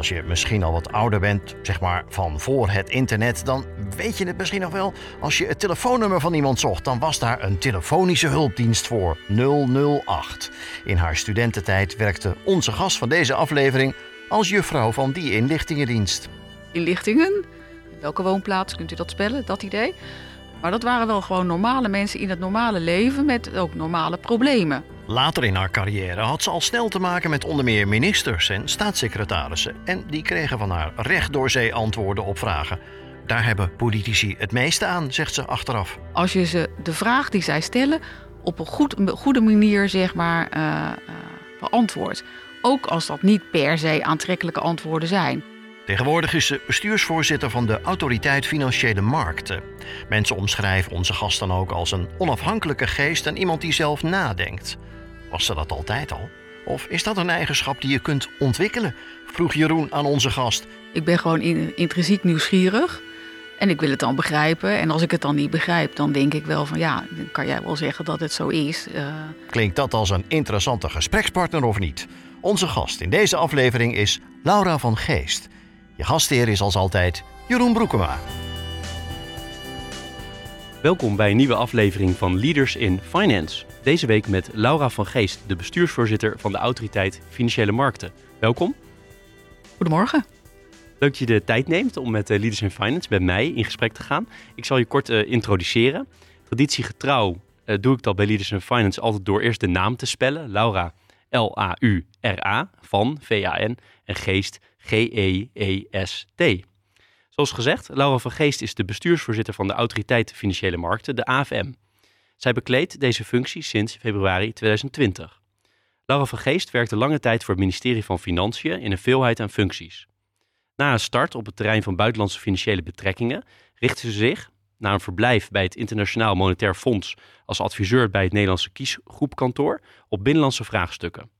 Als je misschien al wat ouder bent, zeg maar van voor het internet, dan weet je het misschien nog wel. Als je het telefoonnummer van iemand zocht, dan was daar een telefonische hulpdienst voor 008. In haar studententijd werkte onze gast van deze aflevering als juffrouw van die inlichtingendienst. Inlichtingen? Welke woonplaats kunt u dat spellen, dat idee? Maar dat waren wel gewoon normale mensen in het normale leven met ook normale problemen. Later in haar carrière had ze al snel te maken met onder meer ministers en staatssecretarissen. En die kregen van haar recht door zee antwoorden op vragen. Daar hebben politici het meeste aan, zegt ze achteraf. Als je ze de vraag die zij stellen op een goed, goede manier zeg maar, uh, uh, beantwoordt. Ook als dat niet per se aantrekkelijke antwoorden zijn. Tegenwoordig is ze bestuursvoorzitter van de Autoriteit Financiële Markten. Mensen omschrijven onze gast dan ook als een onafhankelijke geest en iemand die zelf nadenkt. Was ze dat altijd al? Of is dat een eigenschap die je kunt ontwikkelen? Vroeg Jeroen aan onze gast. Ik ben gewoon intrinsiek nieuwsgierig. En ik wil het dan begrijpen. En als ik het dan niet begrijp, dan denk ik wel van ja, dan kan jij wel zeggen dat het zo is. Uh... Klinkt dat als een interessante gesprekspartner of niet? Onze gast in deze aflevering is Laura van Geest. Je gastheer is als altijd Jeroen Broekema. Welkom bij een nieuwe aflevering van Leaders in Finance. Deze week met Laura van Geest, de bestuursvoorzitter van de Autoriteit Financiële Markten. Welkom. Goedemorgen. Leuk dat je de tijd neemt om met eh, Leaders in Finance bij mij in gesprek te gaan. Ik zal je kort uh, introduceren. Traditiegetrouw uh, doe ik dat bij Leaders in Finance altijd door eerst de naam te spellen. Laura, L-A-U-R-A, van V-A-N en Geest, G-E-E-S-T. Zoals gezegd, Laura van Geest is de bestuursvoorzitter van de Autoriteit Financiële Markten, de AFM. Zij bekleedt deze functie sinds februari 2020. Laura van Geest werkte lange tijd voor het ministerie van Financiën in een veelheid aan functies. Na een start op het terrein van buitenlandse financiële betrekkingen richtte ze zich, na een verblijf bij het Internationaal Monetair Fonds als adviseur bij het Nederlandse kiesgroepkantoor, op binnenlandse vraagstukken.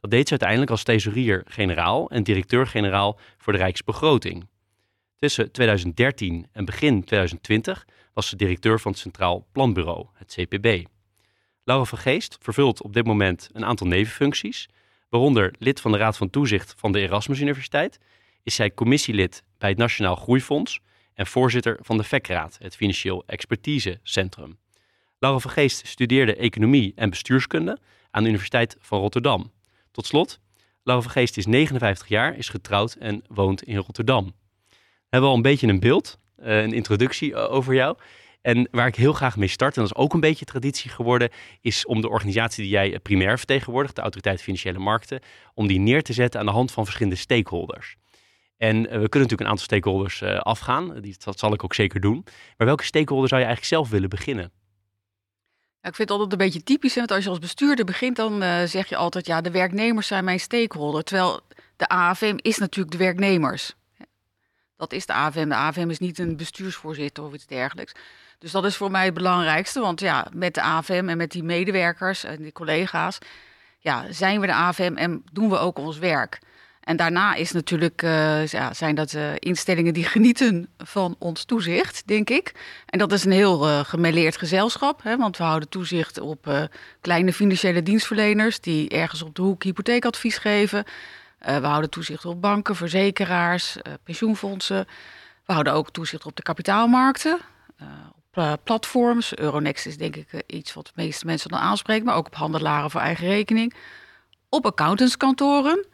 Dat deed ze uiteindelijk als thesaurier-generaal en directeur-generaal voor de Rijksbegroting. Tussen 2013 en begin 2020 was ze directeur van het Centraal Planbureau, het CPB. Laura van Geest vervult op dit moment een aantal nevenfuncties, waaronder lid van de Raad van Toezicht van de Erasmus Universiteit, is zij commissielid bij het Nationaal Groeifonds en voorzitter van de VEC-raad, het Financieel Expertise Centrum. Laura van Geest studeerde economie en bestuurskunde aan de Universiteit van Rotterdam. Tot slot, Laura van Geest is 59 jaar, is getrouwd en woont in Rotterdam. Hebben al een beetje een beeld, eh, een introductie eh, over jou. En waar ik heel graag mee start, en dat is ook een beetje traditie geworden, is om de organisatie die jij primair vertegenwoordigt, de Autoriteit Financiële Markten, om die neer te zetten aan de hand van verschillende stakeholders. En eh, we kunnen natuurlijk een aantal stakeholders afgaan, dat zal ik ook zeker doen. Maar welke stakeholder zou je eigenlijk zelf willen beginnen? Ik vind het altijd een beetje typisch, want als je als bestuurder begint, dan zeg je altijd, ja, de werknemers zijn mijn stakeholder. Terwijl de AFM is natuurlijk de werknemers. Dat is de AFM. De AFM is niet een bestuursvoorzitter of iets dergelijks. Dus dat is voor mij het belangrijkste, want ja, met de AFM en met die medewerkers en die collega's, ja, zijn we de AFM en doen we ook ons werk. En daarna is natuurlijk, uh, ja, zijn dat uh, instellingen die genieten van ons toezicht, denk ik. En dat is een heel uh, gemêleerd gezelschap, hè, want we houden toezicht op kleine financiële dienstverleners die ergens op de hoek hypotheekadvies geven. We houden toezicht op banken, verzekeraars, pensioenfondsen. We houden ook toezicht op de kapitaalmarkten, op platforms. Euronext is denk ik iets wat de meeste mensen dan aanspreken, maar ook op handelaren voor eigen rekening. Op accountantskantoren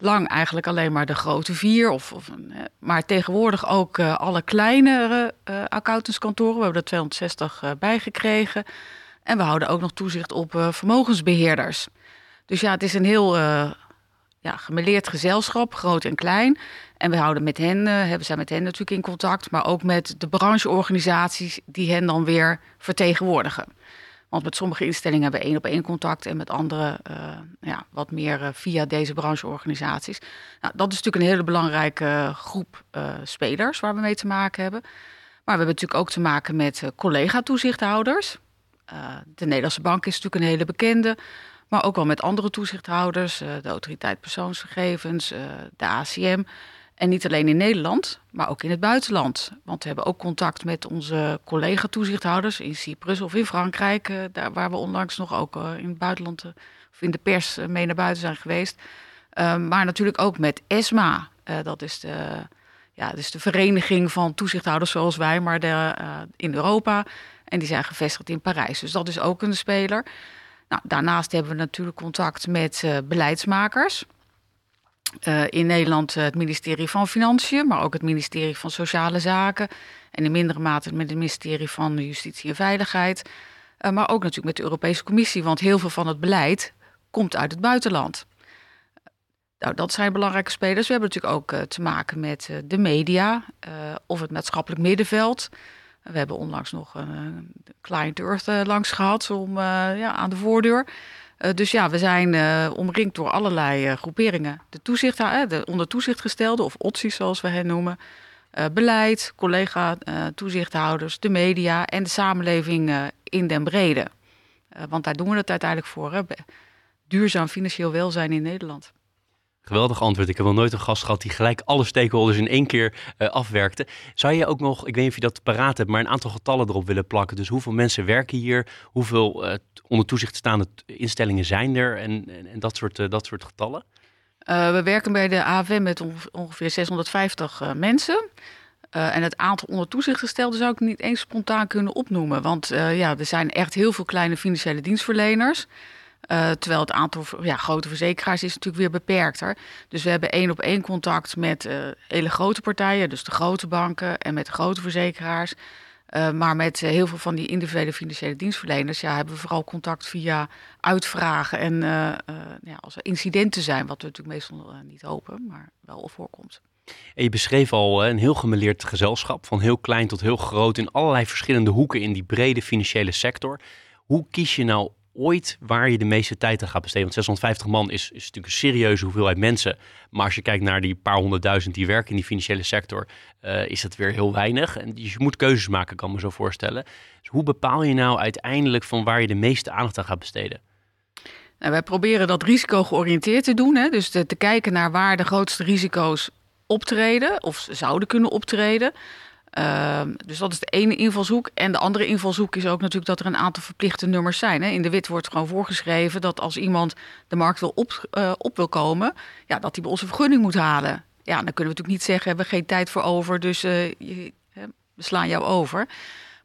lang eigenlijk alleen maar de grote vier. Of, of maar tegenwoordig ook alle kleinere uh, accountantskantoren. We hebben er 260 uh, bijgekregen. En we houden ook nog toezicht op vermogensbeheerders. Dus ja, het is een heel ja, gemeleerd gezelschap, groot en klein. En we houden met hen, hebben zijn met hen natuurlijk in contact, maar ook met de brancheorganisaties die hen dan weer vertegenwoordigen. Want met sommige instellingen hebben we één op één contact en met andere uh, ja, wat meer uh, via deze brancheorganisaties. Nou, dat is natuurlijk een hele belangrijke groep spelers waar we mee te maken hebben. Maar we hebben natuurlijk ook te maken met collega-toezichthouders. de Nederlandse Bank is natuurlijk een hele bekende. Maar ook wel met andere toezichthouders, de Autoriteit Persoonsgegevens, de ACM. En niet alleen in Nederland, maar ook in het buitenland. Want we hebben ook contact met onze collega-toezichthouders in Cyprus of in Frankrijk, uh, daar waar we onlangs nog ook in het buitenland of in de pers mee naar buiten zijn geweest. Maar natuurlijk ook met ESMA. dat, is de, ja, is de vereniging van toezichthouders zoals wij, maar de, in Europa. En die zijn gevestigd in Parijs. Dus dat is ook een speler. Nou, daarnaast hebben we natuurlijk contact met beleidsmakers. Uh, in Nederland het ministerie van Financiën, maar ook het ministerie van Sociale Zaken. En in mindere mate met het ministerie van Justitie en Veiligheid. Maar ook natuurlijk met de Europese Commissie, want heel veel van het beleid komt uit het buitenland. Nou, dat zijn belangrijke spelers. We hebben natuurlijk ook te maken met de media of het maatschappelijk middenveld. We hebben onlangs nog een Client Earth langs gehad om, ja, aan de voordeur. Dus ja, we zijn omringd door allerlei groeperingen. De, toezicht, de onder toezicht gestelde, of OTSI's zoals we hen noemen. beleid, collega-toezichthouders, de media en de samenleving in den brede. want daar doen we het uiteindelijk voor. Hè? Duurzaam financieel welzijn in Nederland. Geweldig antwoord. Ik heb wel nooit een gast gehad die gelijk alle stakeholders in één keer uh, afwerkte. Zou je ook nog, ik weet niet of je dat paraat hebt, maar een aantal getallen erop willen plakken? Dus hoeveel mensen werken hier? Hoeveel uh, onder toezicht staande instellingen zijn er? En, en, dat, soort, uh, dat soort getallen? we werken bij de AFM met ongeveer 650 mensen. en het aantal onder toezicht gestelde zou ik niet eens spontaan kunnen opnoemen. Want ja, er zijn echt heel veel kleine financiële dienstverleners. Uh, terwijl het aantal ja, grote verzekeraars is natuurlijk weer beperkter. Dus we hebben één op één contact met uh, hele grote partijen, dus de grote banken en met grote verzekeraars. Uh, maar met heel veel van die individuele financiële dienstverleners ja, hebben we vooral contact via uitvragen. En ja, als er incidenten zijn, wat we natuurlijk meestal niet hopen, maar wel voorkomt. En je beschreef al een heel gemeleerd gezelschap, van heel klein tot heel groot, in allerlei verschillende hoeken in die brede financiële sector. Hoe kies je nou ooit waar je de meeste tijd aan gaat besteden. Want 650 man is, is natuurlijk een serieuze hoeveelheid mensen. Maar als je kijkt naar die paar honderdduizend die werken in die financiële sector, uh, is dat weer heel weinig. En je moet keuzes maken, kan me zo voorstellen. Dus hoe bepaal je nou uiteindelijk van waar je de meeste aandacht aan gaat besteden? Nou, wij proberen dat risico georiënteerd te doen. Hè? Dus te, te kijken naar waar de grootste risico's optreden of zouden kunnen optreden. Uh, dus dat is de ene invalshoek. En de andere invalshoek is ook natuurlijk dat er een aantal verplichte nummers zijn. Hè. In de wet wordt gewoon voorgeschreven dat als iemand de markt wil op, uh, op wil komen, ja, dat hij bij ons een vergunning moet halen. Ja, dan kunnen we natuurlijk niet zeggen, we hebben geen tijd voor over, dus uh, je, we slaan jou over.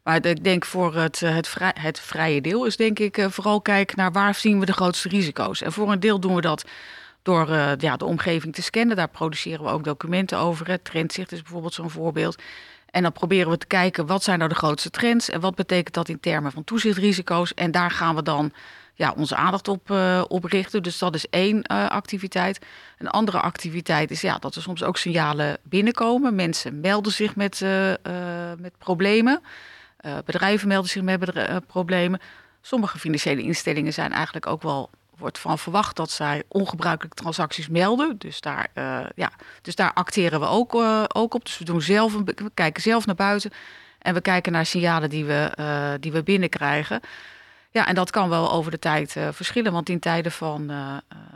Maar ik denk voor het, eh, het, het vrije deel is denk ik vooral kijken naar waar zien we de grootste risico's. En voor een deel doen we dat door ja, de omgeving te scannen. Daar produceren we ook documenten over. Het Trendzicht is bijvoorbeeld zo'n voorbeeld. En dan proberen we te kijken wat zijn nou de grootste trends en wat betekent dat in termen van toezichtrisico's. En daar gaan we dan ja, onze aandacht op, uh, op richten. Dus dat is één uh, activiteit. Een andere activiteit is ja, dat er soms ook signalen binnenkomen. Mensen melden zich met, uh, met problemen. bedrijven melden zich met problemen. Sommige financiële instellingen zijn eigenlijk ook wel wordt van verwacht dat zij ongebruikelijke transacties melden. Dus daar, uh, ja, dus daar acteren we ook, uh, ook op. Dus we, doen zelf, we kijken zelf naar buiten en we kijken naar signalen die we, uh, die we binnenkrijgen. Ja, en dat kan wel over de tijd verschillen. Want in tijden van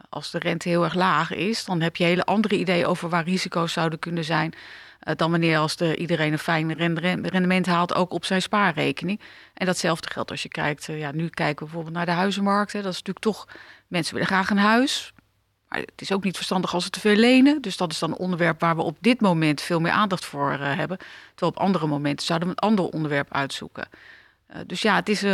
als de rente heel erg laag is, dan heb je hele andere ideeën over waar risico's zouden kunnen zijn. Eh, dan wanneer als de, iedereen een fijn rendement haalt, ook op zijn spaarrekening. En datzelfde geldt als je kijkt, eh, ja, nu kijken we bijvoorbeeld naar de huizenmarkt. Hè. Dat is natuurlijk toch, mensen willen graag een huis. Maar het is ook niet verstandig als ze te veel lenen. Dus dat is dan een onderwerp waar we op dit moment veel meer aandacht voor uh, hebben. Terwijl op andere momenten zouden we een ander onderwerp uitzoeken. Dus ja, het is.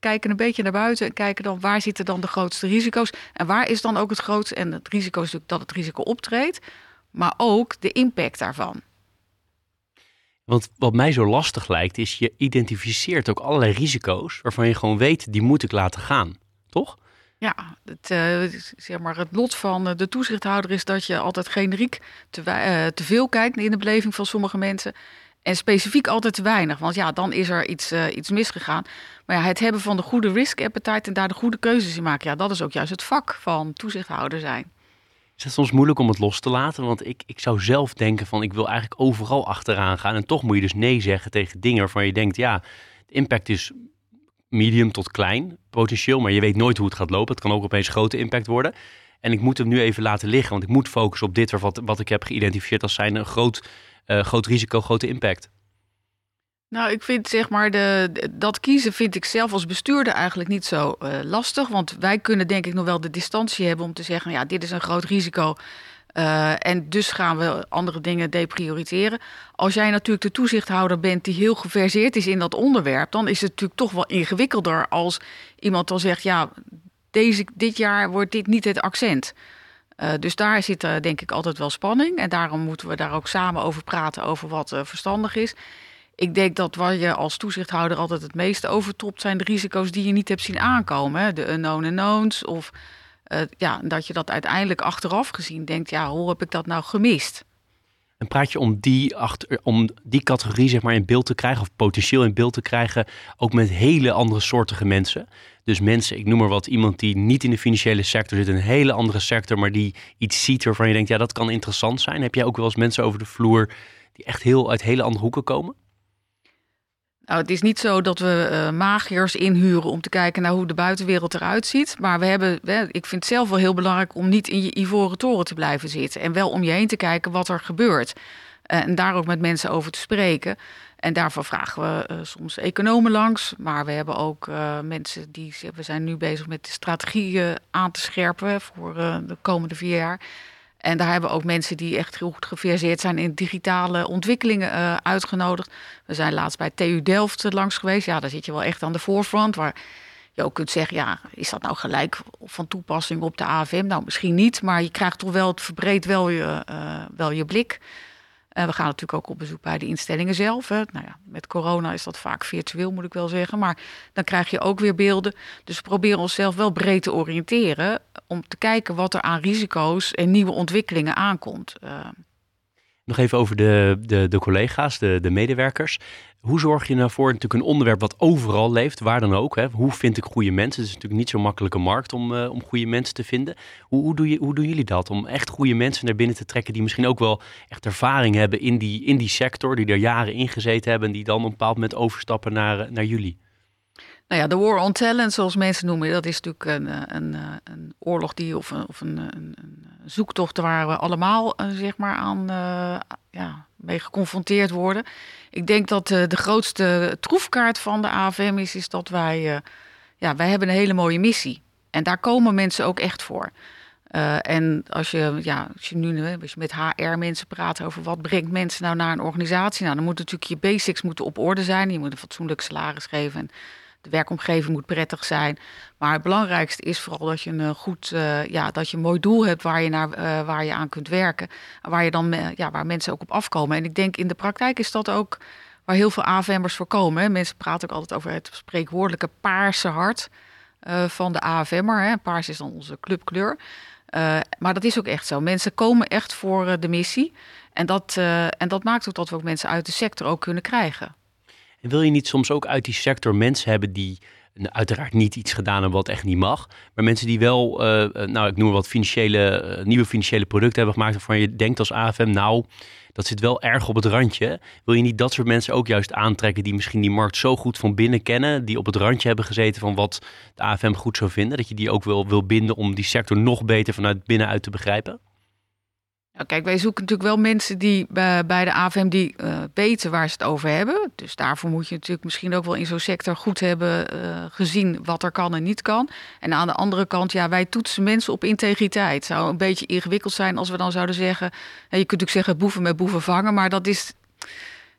Kijken een beetje naar buiten en kijken dan waar zitten dan de grootste risico's. En waar is dan ook het grootste. En het risico is natuurlijk dat het risico optreedt maar ook de impact daarvan. Want wat mij zo lastig lijkt, is je identificeert ook allerlei risico's waarvan je gewoon weet, die moet ik laten gaan, toch? Ja, het, uh, zeg maar het lot van de toezichthouder is dat je altijd generiek te, uh, te veel kijkt in de beleving van sommige mensen. En specifiek altijd te weinig, want ja, dan is er iets, uh, iets misgegaan. Maar ja, het hebben van de goede risk appetite en daar de goede keuzes in maken, ja, dat is ook juist het vak van toezichthouder zijn. Is het soms moeilijk om het los te laten? Want ik, ik zou zelf denken van ik wil eigenlijk overal achteraan gaan. En toch moet je dus nee zeggen tegen dingen waarvan je denkt, ja, de impact is medium tot klein potentieel, maar je weet nooit hoe het gaat lopen. Het kan ook opeens grote impact worden. En ik moet hem nu even laten liggen, want ik moet focussen op dit wat, wat ik heb geïdentificeerd als zijn een groot, uh, groot risico, grote impact. Nou, ik vind zeg maar de, dat kiezen vind ik zelf als bestuurder eigenlijk niet zo uh, lastig. Want wij kunnen denk ik nog wel de distantie hebben om te zeggen, ja, dit is een groot risico. Uh, en dus gaan we andere dingen deprioriteren. Als jij natuurlijk de toezichthouder bent die heel geverseerd is in dat onderwerp, dan is het natuurlijk toch wel ingewikkelder als iemand dan zegt, ja, deze, dit jaar wordt dit niet het accent. Uh, dus daar zit denk ik altijd wel spanning. En daarom moeten we daar ook samen over praten, over wat verstandig is. Ik denk dat waar je als toezichthouder altijd het meeste overtopt zijn de risico's die je niet hebt zien aankomen. Hè? De unknown unknowns. Of uh, ja, dat je dat uiteindelijk achteraf gezien denkt, ja, hoe heb ik dat nou gemist? En praat je om die, om die categorie zeg maar in beeld te krijgen, of potentieel in beeld te krijgen, ook met hele andere soortige mensen. Dus mensen, ik noem maar wat, iemand die niet in de financiële sector zit, een hele andere sector, maar die iets ziet waarvan je denkt, ja, dat kan interessant zijn. Heb jij ook wel eens mensen over de vloer die echt heel uit hele andere hoeken komen? Nou, het is niet zo dat we uh, magiërs inhuren om te kijken naar hoe de buitenwereld eruit ziet. Maar we hebben, ik vind het zelf wel heel belangrijk om niet in je ivoren toren te blijven zitten. En wel om je heen te kijken wat er gebeurt. Uh, en daar ook met mensen over te spreken. En daarvoor vragen we uh, soms economen langs. Maar we hebben ook mensen die. We zijn nu bezig met de strategieën aan te scherpen voor de komende vier jaar. En daar hebben we ook mensen die echt heel goed geverseerd zijn in digitale ontwikkelingen uh, uitgenodigd. We zijn laatst bij TU Delft eh, langs geweest. Ja, daar zit je wel echt aan de voorfront. Waar je ook kunt zeggen, ja, is dat nou gelijk van toepassing op de AFM? Nou, misschien niet, maar je krijgt toch wel, het verbreedt wel je, uh, wel je blik. Uh, we gaan natuurlijk ook op bezoek bij de instellingen zelf. Nou ja, met corona is dat vaak virtueel, moet ik wel zeggen. Maar dan krijg je ook weer beelden. Dus we proberen onszelf wel breed te oriënteren. Om te kijken wat er aan risico's en nieuwe ontwikkelingen aankomt. Uh, nog even over de, de, de collega's, de, de medewerkers. Hoe zorg je nou voor natuurlijk een onderwerp wat overal leeft, waar dan ook? Hè? Hoe vind ik goede mensen? Het is natuurlijk niet zo'n makkelijke markt om, uh, om goede mensen te vinden. Hoe, hoe, doe je, hoe doen jullie dat? Om echt goede mensen naar binnen te trekken die misschien ook wel echt ervaring hebben in die, in die sector, die er jaren in gezeten hebben en die dan op een bepaald moment overstappen naar, naar jullie? Nou ja, de war on talent, zoals mensen noemen, dat is natuurlijk een, eh, een, eh, een oorlog die, of, een, of een, een, zoektocht waar we allemaal zeg maar aan ja, mee geconfronteerd worden. Ik denk dat de grootste troefkaart van de AVM is, is dat wij, ja, wij hebben een hele mooie missie. En daar komen mensen ook echt voor. en als je, ja, als je nu als je met HR-mensen praat over wat brengt mensen nou naar een organisatie, nou, dan moet natuurlijk je basics moeten op orde zijn. Je moet een fatsoenlijk salaris geven. En, de werkomgeving moet prettig zijn. Maar het belangrijkste is vooral dat je een goed, uh, ja, dat je een mooi doel hebt waar je, naar, uh, waar je aan kunt werken. Waar, je dan, ja, waar mensen ook op afkomen. En ik denk in de praktijk is dat ook waar heel veel AFM'ers voor komen. Mensen praten ook altijd over het spreekwoordelijke paarse hart van de AFM'er. Paars is dan onze clubkleur. maar dat is ook echt zo. Mensen komen echt voor de missie. En dat, en dat maakt ook dat we ook mensen uit de sector ook kunnen krijgen. En wil je niet soms ook uit die sector mensen hebben die uiteraard niet iets gedaan hebben wat echt niet mag. Maar mensen die wel, uh, nou ik noem wat financiële, uh, nieuwe financiële producten hebben gemaakt waarvan je denkt als AFM, nou dat zit wel erg op het randje. Wil je niet dat soort mensen ook juist aantrekken die misschien die markt zo goed van binnen kennen, die op het randje hebben gezeten van wat de AFM goed zou vinden, dat je die ook wil, wil binden om die sector nog beter vanuit binnenuit te begrijpen? Nou, kijk, wij zoeken natuurlijk wel mensen die bij, bij de AVM die uh, weten waar ze het over hebben. Dus daarvoor moet je natuurlijk misschien ook wel in zo'n sector goed hebben uh, gezien wat er kan en niet kan. En aan de andere kant, ja, wij toetsen mensen op integriteit. Het zou een beetje ingewikkeld zijn als we dan zouden zeggen. je kunt natuurlijk zeggen boeven met boeven vangen, maar dat is.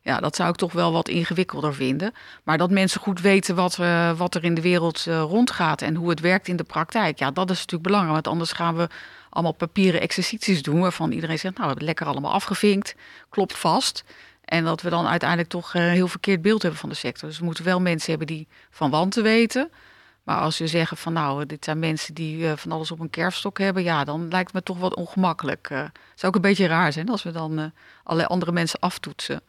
Ja, dat zou ik toch wel wat ingewikkelder vinden. Maar dat mensen goed weten wat, uh, wat er in de wereld rondgaat en hoe het werkt in de praktijk. Ja, dat is natuurlijk belangrijk. Want anders gaan we allemaal papieren exercities doen waarvan iedereen zegt, nou, we hebben lekker allemaal afgevinkt, klopt vast. En dat we dan uiteindelijk toch een heel verkeerd beeld hebben van de sector. Dus we moeten wel mensen hebben die van wanten weten. Maar als we zeggen van nou, dit zijn mensen die van alles op een kerfstok hebben, ja, dan lijkt het me toch wat ongemakkelijk. Het zou ook een beetje raar zijn als we dan allerlei andere mensen aftoetsen.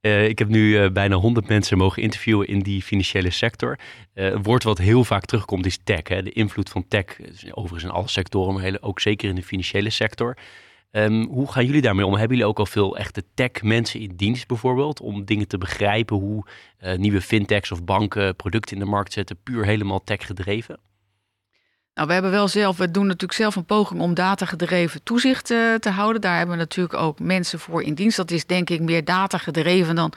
Uh, ik heb nu uh, bijna 100 mensen mogen interviewen in die financiële sector. Uh, een woord wat heel vaak terugkomt is tech. Hè? De invloed van tech, overigens in alle sectoren, maar ook zeker in de financiële sector. Um, hoe gaan jullie daarmee om? Hebben jullie ook al veel echte tech mensen in dienst bijvoorbeeld? Om dingen te begrijpen hoe nieuwe fintechs of banken producten in de markt zetten, puur helemaal tech gedreven? Nou, we hebben wel zelf, we doen natuurlijk zelf een poging om datagedreven toezicht uh, te houden. Daar hebben we natuurlijk ook mensen voor in dienst. Dat is denk ik meer datagedreven dan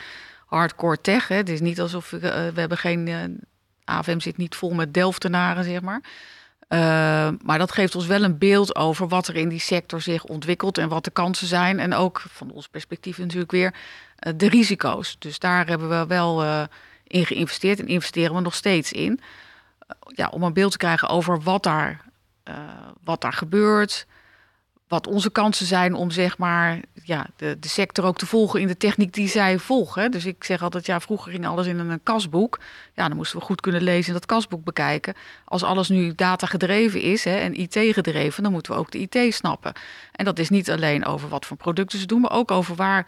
hardcore tech. Hè. Het is niet alsof we, we hebben geen. Uh, AFM zit niet vol met Delftenaren, zeg maar. maar dat geeft ons wel een beeld over wat er in die sector zich ontwikkelt en wat de kansen zijn. En ook van ons perspectief natuurlijk weer de risico's. Dus daar hebben we wel in geïnvesteerd en investeren we nog steeds in ja, om een beeld te krijgen over wat daar, uh, wat daar gebeurt. Wat onze kansen zijn om zeg maar, ja, de, de sector ook te volgen in de techniek die zij volgen. Dus ik zeg altijd, ja, vroeger ging alles in een kasboek. Ja, dan moesten we goed kunnen lezen en dat kasboek bekijken. Als alles nu data gedreven is hè, en IT gedreven, dan moeten we ook de IT snappen. En dat is niet alleen over wat voor producten ze doen, maar ook over waar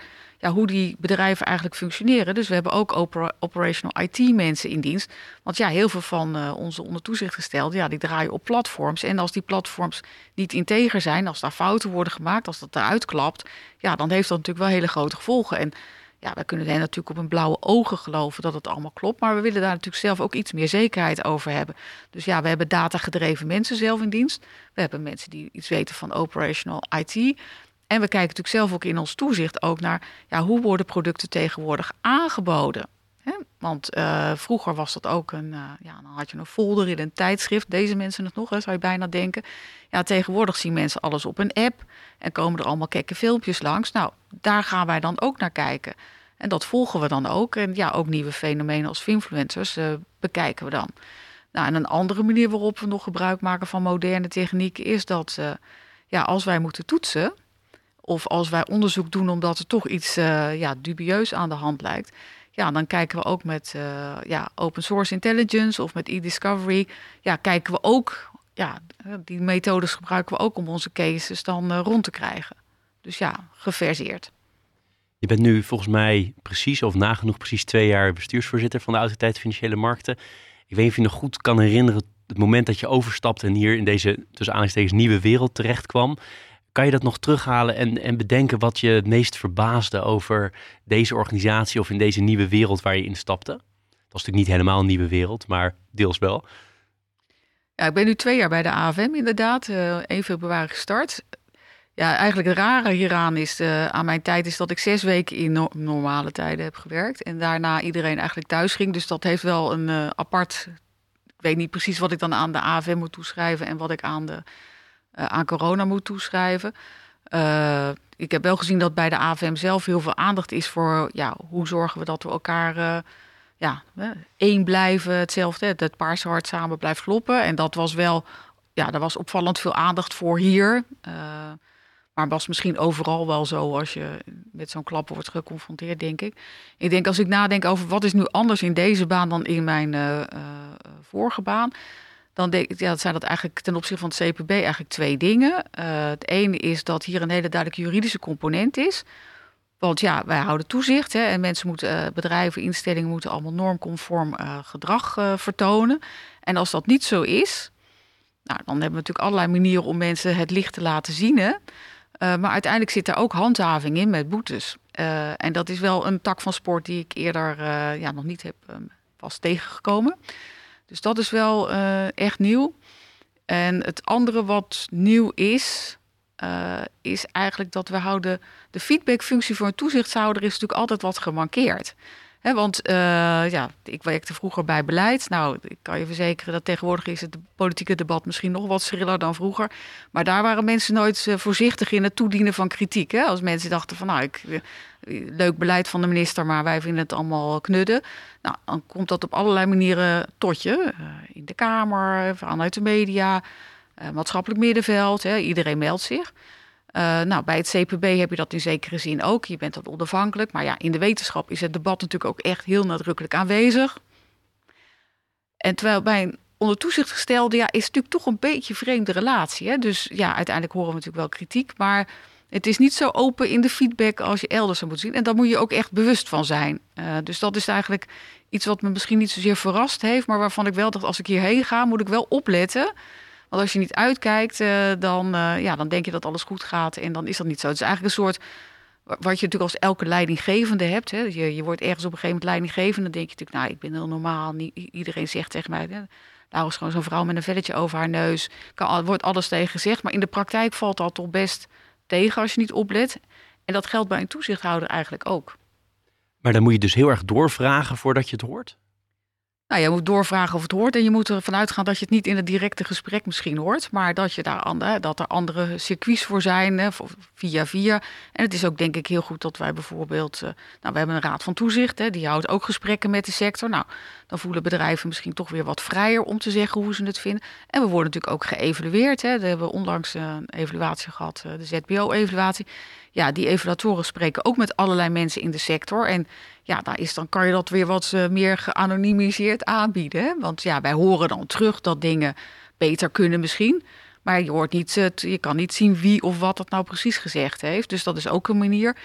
hoe die bedrijven eigenlijk functioneren. Dus we hebben ook operational IT mensen in dienst. Want ja, heel veel van uh, onze onder toezicht gestelden, ja, die draaien op platforms. En als die platforms niet integer zijn, als daar fouten worden gemaakt, als dat eruit klapt, ja, dan heeft dat natuurlijk wel hele grote gevolgen. En ja, wij kunnen hen natuurlijk op hun blauwe ogen geloven dat het allemaal klopt. Maar we willen daar natuurlijk zelf ook iets meer zekerheid over hebben. Dus ja, we hebben datagedreven mensen zelf in dienst. We hebben mensen die iets weten van operational IT. En we kijken natuurlijk zelf ook in ons toezicht ook naar ja, hoe worden producten tegenwoordig aangeboden. Want uh, vroeger was dat ook een, uh, ja, dan had je een folder in een tijdschrift. Deze mensen het nog, hè, zou je bijna denken. Ja, tegenwoordig zien mensen alles op een app en komen er allemaal kekke filmpjes langs. Nou, daar gaan wij dan ook naar kijken. En dat volgen we dan ook. En ja, ook nieuwe fenomenen als influencers uh, bekijken we dan. Nou, en een andere manier waarop we nog gebruik maken van moderne techniek is dat ja, als wij moeten toetsen, of als wij onderzoek doen omdat er toch iets uh, ja, dubieus aan de hand lijkt. Ja, dan kijken we ook met uh, ja, open source intelligence of met e-discovery. Ja, kijken we ook, ja, die methodes gebruiken we ook om onze cases dan uh, rond te krijgen. Dus ja, geverseerd. Je bent nu volgens mij precies of nagenoeg precies twee jaar bestuursvoorzitter van de Autoriteit Financiële Markten. Ik weet niet of je nog goed kan herinneren het moment dat je overstapte en hier in deze tussen aanhalingstekens nieuwe wereld terecht kwam. Kan je dat nog terughalen en, en bedenken wat je het meest verbaasde over deze organisatie of in deze nieuwe wereld waar je instapte? Dat was natuurlijk niet helemaal een nieuwe wereld, maar deels wel. Ja, ik ben nu twee jaar bij de AFM inderdaad, uh, 1 februari gestart. Ja, eigenlijk het rare hieraan is uh, aan mijn tijd is dat ik zes weken in normale tijden heb gewerkt. En daarna iedereen eigenlijk thuis ging. Dus dat heeft wel een uh, apart. Ik weet niet precies wat ik dan aan de AFM moet toeschrijven en wat ik aan de aan corona moet toeschrijven. Uh, ik heb wel gezien dat bij de AVM zelf heel veel aandacht is voor ja, hoe zorgen we dat we elkaar uh, ja, één blijven, hetzelfde, het paarse hart samen blijft kloppen. En dat was wel, ja, daar was opvallend veel aandacht voor hier. maar was misschien overal wel zo als je met zo'n klap wordt geconfronteerd, denk ik. Ik denk als ik nadenk over wat is nu anders in deze baan dan in mijn vorige baan dan denk zijn dat eigenlijk ten opzichte van het CPB eigenlijk twee dingen. Uh, het ene is dat hier een hele duidelijke juridische component is. Want ja, wij houden toezicht hè, en mensen moeten, uh, bedrijven, instellingen moeten allemaal normconform uh, gedrag vertonen. En als dat niet zo is, nou, dan hebben we natuurlijk allerlei manieren om mensen het licht te laten zien. Hè. maar uiteindelijk zit er ook handhaving in met boetes. en dat is wel een tak van sport die ik eerder ja, nog niet heb vast tegengekomen. Dus dat is wel uh, echt nieuw. En het andere wat nieuw is, uh, is eigenlijk dat we houden. De feedbackfunctie voor een toezichtshouder is natuurlijk altijd wat gemankeerd. Want uh, ja, ik werkte vroeger bij beleid. Nou, ik kan je verzekeren dat tegenwoordig is het politieke debat misschien nog wat schriller dan vroeger. Maar daar waren mensen nooit uh, voorzichtig in het toedienen van kritiek. Hè? Als mensen dachten van nou, ik, leuk beleid van de minister, maar wij vinden het allemaal knudden. Nou, dan komt dat op allerlei manieren tot je. In de Kamer, vanuit de media, maatschappelijk middenveld. Hè, iedereen meldt zich. Uh, nou, bij het CPB heb je dat in zekere zin ook. Je bent dan onafhankelijk. Maar ja, in de wetenschap is het debat natuurlijk ook echt heel nadrukkelijk aanwezig. En terwijl bij een onder toezicht gestelde, ja, is het natuurlijk toch een beetje een vreemde relatie. Hè? Dus ja, uiteindelijk horen we natuurlijk wel kritiek. Maar het is niet zo open in de feedback als je elders zou moeten zien. En daar moet je ook echt bewust van zijn. Uh, dus dat is eigenlijk iets wat me misschien niet zozeer verrast heeft, maar waarvan ik wel dacht, als ik hierheen ga, moet ik wel opletten. Want als je niet uitkijkt, uh, dan, uh, ja, dan denk je dat alles goed gaat en dan is dat niet zo. Het is eigenlijk een soort wat je natuurlijk als elke leidinggevende hebt. Hè. Je, je wordt ergens op een gegeven moment leidinggevende. Dan denk je natuurlijk, nou, ik ben heel normaal. Iedereen zegt tegen mij, nou is gewoon zo'n vrouw met een velletje over haar neus. Kan, wordt alles tegen gezegd. Maar in de praktijk valt dat toch best tegen als je niet oplet. En dat geldt bij een toezichthouder eigenlijk ook. Maar dan moet je dus heel erg doorvragen voordat je het hoort? Nou, je moet doorvragen of het hoort. En je moet ervan uitgaan dat je het niet in het directe gesprek misschien hoort. Maar dat, je daar andere, dat er andere circuits voor zijn, via via. En het is ook denk ik heel goed dat wij bijvoorbeeld... Uh, nou, we hebben een raad van toezicht, hè, die houdt ook gesprekken met de sector. Nou, dan voelen bedrijven misschien toch weer wat vrijer om te zeggen hoe ze het vinden. En we worden natuurlijk ook geëvalueerd. Hè. We hebben onlangs een evaluatie gehad, eh, de ZBO-evaluatie. Ja, die evaluatoren spreken ook met allerlei mensen in de sector. En ja, daar is, dan kan je dat weer wat uh, meer geanonimiseerd aanbieden. Hè? Want ja, wij horen dan terug dat dingen beter kunnen misschien. Maar je, hoort niet, je kan niet zien wie of wat het nou precies gezegd heeft. Dus dat is ook een manier.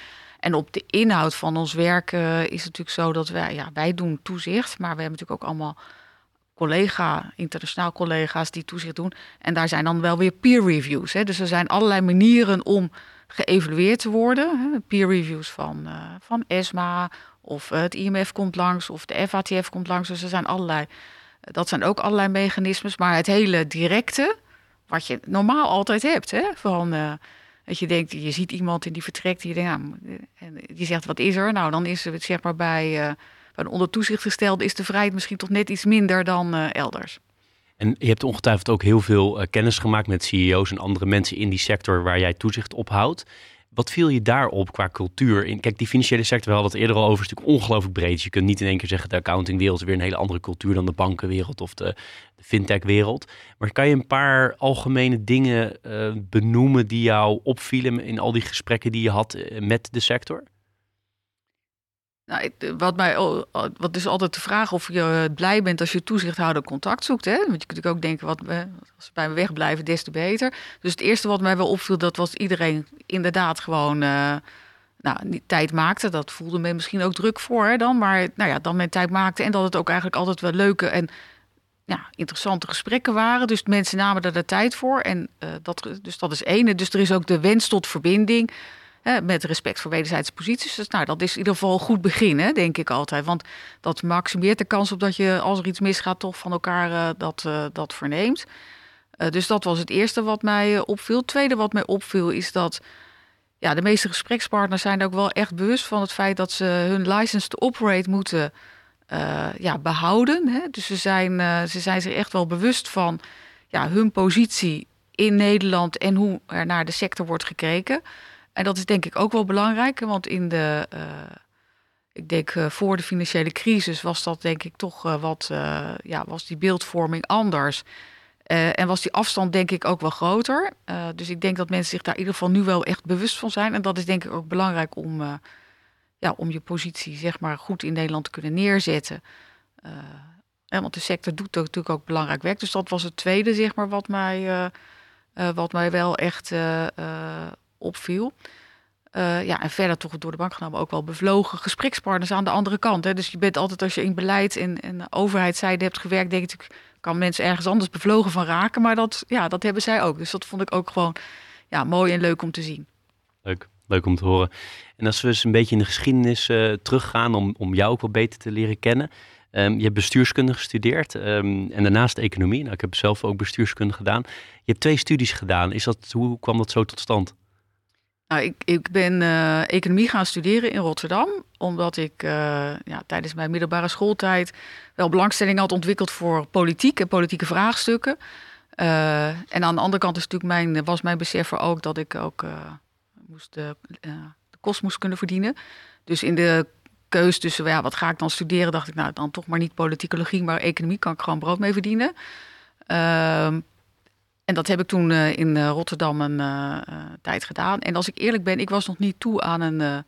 En op de inhoud van ons werk uh, is het natuurlijk zo dat wij, ja, wij doen toezicht. Maar we hebben natuurlijk ook allemaal collega, internationaal collega's die toezicht doen. En daar zijn dan wel weer peer reviews. Hè? Dus er zijn allerlei manieren om geëvalueerd te worden. Hè? Peer reviews van, uh, van ESMA of het IMF komt langs of de FATF komt langs. Dus er zijn allerlei, dat zijn ook allerlei mechanismes. Maar het hele directe, wat je normaal altijd hebt, hè? van... dat je denkt, je ziet iemand en die vertrekt, die, denkt, nou, en die zegt, wat is er? Nou, dan is het zeg maar bij, uh, bij onder toezicht gestelde, is de vrijheid misschien toch net iets minder dan uh, elders. En je hebt ongetwijfeld ook heel veel kennis gemaakt met CEO's en andere mensen in die sector waar jij toezicht op houdt. Wat viel je daarop qua cultuur? In, kijk, die financiële sector, we hadden het eerder al over, is natuurlijk ongelooflijk breed. Dus je kunt niet in één keer zeggen, de accountingwereld is weer een hele andere cultuur dan de bankenwereld of de, de fintechwereld. Maar kan je een paar algemene dingen uh, benoemen die jou opvielen in al die gesprekken die je had met de sector? Nou, wat, mij, wat is altijd de vraag of je blij bent als je toezichthouder contact zoekt. Hè? Want je kunt natuurlijk ook denken, wat, als ze bij me wegblijven, des te beter. Dus het eerste wat mij wel opviel, dat was iedereen inderdaad gewoon uh, nou, tijd maakte. Dat voelde men misschien ook druk voor dan. Maar nou ja, dan men tijd maakte en dat het ook eigenlijk altijd wel leuke en ja, interessante gesprekken waren. Dus mensen namen er de tijd voor. En, uh, dat, dus dat is één. Dus er is ook de wens tot verbinding met respect voor wederzijdse posities. Dus nou, dat is in ieder geval een goed begin, denk ik altijd. Want dat maximeert de kans op dat je, als er iets misgaat, toch van elkaar uh, dat, uh, dat verneemt. Uh, dus dat was het eerste wat mij opviel. Het tweede wat mij opviel is dat ja, de meeste gesprekspartners zijn ook wel echt bewust van het feit dat ze hun license to operate moeten ja, behouden. Hè? Dus ze zijn, ze zijn zich echt wel bewust van ja, hun positie in Nederland en hoe er naar de sector wordt gekeken. En dat is denk ik ook wel belangrijk, want in de, uh, ik denk uh, voor de financiële crisis was dat denk ik toch uh, wat, ja, was die beeldvorming anders. en was die afstand denk ik ook wel groter. dus ik denk dat mensen zich daar in ieder geval nu wel echt bewust van zijn. En dat is denk ik ook belangrijk om, ja, om je positie zeg maar goed in Nederland te kunnen neerzetten. want de sector doet natuurlijk ook belangrijk werk. Dus dat was het tweede, zeg maar, wat mij, wat mij wel echt opviel. Uh, ja, en verder toch door de bank genomen ook wel bevlogen gesprekspartners aan de andere kant. Hè. Dus je bent altijd, als je in beleid en, en overheidszijde hebt gewerkt, denk ik, kan mensen ergens anders bevlogen van raken. Maar dat, ja, dat hebben zij ook. Dus dat vond ik ook gewoon ja, mooi en leuk om te zien. Leuk, leuk om te horen. En als we eens een beetje in de geschiedenis uh, teruggaan om, om jou ook wel beter te leren kennen. Um, je hebt bestuurskunde gestudeerd um, en daarnaast economie. Nou, ik heb zelf ook bestuurskunde gedaan. Je hebt twee studies gedaan. Is dat, hoe kwam dat zo tot stand? Nou, ik, ik ben uh, economie gaan studeren in Rotterdam, omdat ik uh, ja, tijdens mijn middelbare schooltijd wel belangstelling had ontwikkeld voor politiek en politieke vraagstukken. Uh, en aan de andere kant is natuurlijk mijn, was mijn besef ook dat ik ook moest de, kost moest kunnen verdienen. Dus in de keus tussen ja, wat ga ik dan studeren, dacht ik nou dan toch maar niet politicologie, maar economie kan ik gewoon brood mee verdienen. En dat heb ik toen uh, in uh, Rotterdam een uh, tijd gedaan. En als ik eerlijk ben, ik was nog niet toe aan, een,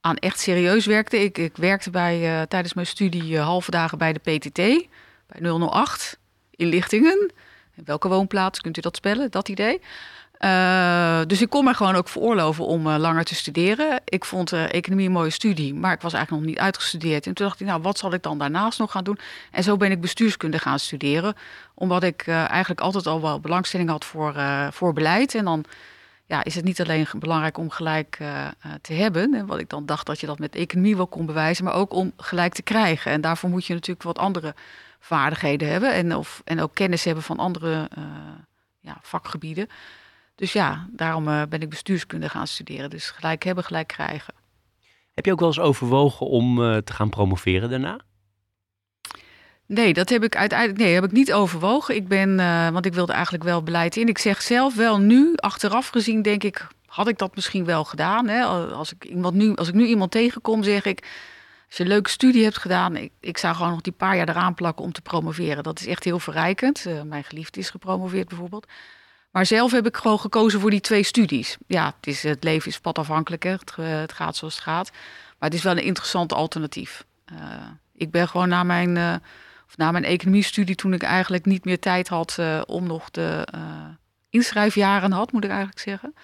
aan echt serieus werken. Ik, ik werkte bij, tijdens mijn studie halve dagen bij de PTT, bij 008, in Lichtingen. In welke woonplaats kunt u dat spellen, dat idee. Uh, dus ik kon me gewoon ook veroorloven om uh, langer te studeren. Ik vond uh, economie een mooie studie, maar ik was eigenlijk nog niet uitgestudeerd. En toen dacht ik, nou, wat zal ik dan daarnaast nog gaan doen? En zo ben ik bestuurskunde gaan studeren, omdat ik eigenlijk altijd al wel belangstelling had voor, voor beleid. En dan ja, is het niet alleen belangrijk om gelijk te hebben, en wat ik dan dacht dat je dat met economie wel kon bewijzen, maar ook om gelijk te krijgen. En daarvoor moet je natuurlijk wat andere vaardigheden hebben en, of, en ook kennis hebben van andere ja, vakgebieden. Dus ja, daarom uh, ben ik bestuurskunde gaan studeren. Dus gelijk hebben, gelijk krijgen. Heb je ook wel eens overwogen om uh, te gaan promoveren daarna? Nee, dat heb ik uiteindelijk nee, heb ik niet overwogen. Ik ben, uh, want ik wilde eigenlijk wel beleid in. Ik zeg zelf wel nu, achteraf gezien, denk ik, had ik dat misschien wel gedaan. Hè? Als, ik iemand nu, als ik nu iemand tegenkom, zeg ik. Als je een leuke studie hebt gedaan, ik, ik zou gewoon nog die paar jaar eraan plakken om te promoveren. Dat is echt heel verrijkend. mijn geliefde is gepromoveerd bijvoorbeeld. Maar zelf heb ik gewoon gekozen voor die twee studies. Ja, het, is, het leven is padafhankelijk. Het, gaat zoals het gaat. Maar het is wel een interessant alternatief. Uh, ik ben gewoon na mijn, uh, of na mijn economiestudie, toen ik eigenlijk niet meer tijd had uh, om nog de inschrijfjaren had, moet ik eigenlijk zeggen.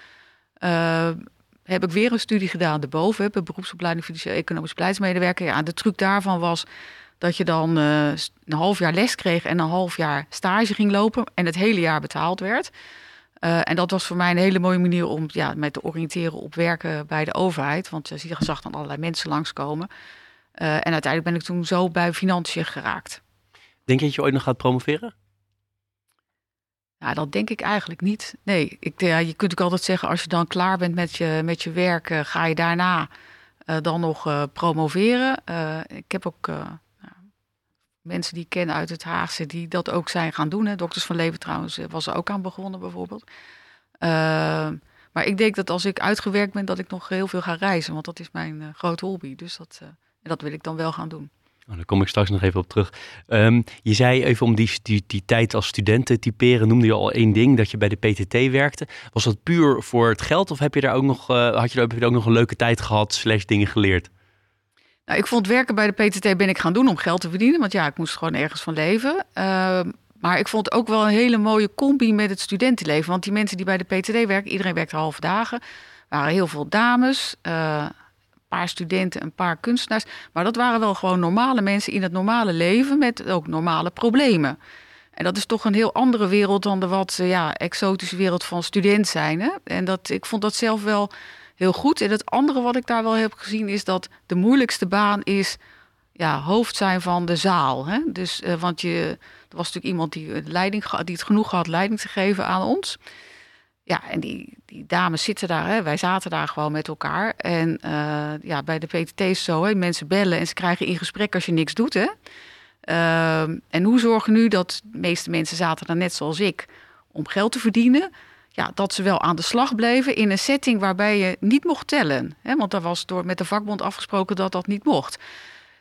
heb ik weer een studie gedaan erboven, bij beroepsopleiding financieel economisch beleidsmedewerker. Ja, de truc daarvan was dat je dan een half jaar les kreeg en een half jaar stage ging lopen en het hele jaar betaald werd. Uh, en dat was voor mij een hele mooie manier om ja, mij te oriënteren op werken bij de overheid. Want je zag dan allerlei mensen langskomen. Uh, en uiteindelijk ben ik toen zo bij financiën geraakt. Denk je dat je ooit nog gaat promoveren? Ja, dat denk ik eigenlijk niet. Nee, ik, ja, je kunt ook altijd zeggen, als je dan klaar bent met je, met je werk, ga je daarna dan nog promoveren. ik heb ook mensen die ik ken uit het Haagse die dat ook zijn gaan doen. Hè. Dokters van Leven trouwens eh, was er ook aan begonnen bijvoorbeeld. Uh, maar ik denk dat als ik uitgewerkt ben, dat ik nog heel veel ga reizen. Want dat is mijn uh, grote hobby. Dus dat, en dat wil ik dan wel gaan doen. Oh, daar kom ik straks nog even op terug. Um, je zei even om die, die, die tijd als student te typeren, noemde je al één ding, dat je bij de PTT werkte. Was dat puur voor het geld of heb je daar ook nog, had je, heb je daar ook nog een leuke tijd gehad, slash dingen geleerd? Nou, ik vond werken bij de PTT ben ik gaan doen om geld te verdienen. Want ja, ik moest gewoon ergens van leven. Uh, maar ik vond ook wel een hele mooie combi met het studentenleven. Want die mensen die bij de PTT werken, iedereen werkte halve dagen. waren heel veel dames, uh, een paar studenten, een paar kunstenaars. Maar dat waren wel gewoon normale mensen in het normale leven met ook normale problemen. En dat is toch een heel andere wereld dan de wat ja, exotische wereld van student zijn. Hè? En dat, ik vond dat zelf wel heel goed. En het andere wat ik daar wel heb gezien is dat de moeilijkste baan is ja, hoofd zijn van de zaal. Hè? Dus, uh, want je, er was natuurlijk iemand die, leiding, die het genoeg had leiding te geven aan ons. Ja, en die, die dames zitten daar, hè? wij zaten daar gewoon met elkaar. En uh, ja, bij de PTT is zo, hè? mensen bellen en ze krijgen in gesprek als je niks doet. Hè? Uh, en hoe zorgen nu dat de meeste mensen zaten daar net zoals ik om geld te verdienen ja, dat ze wel aan de slag bleven in een setting waarbij je niet mocht tellen. Hè? Want daar was door met de vakbond afgesproken dat dat niet mocht.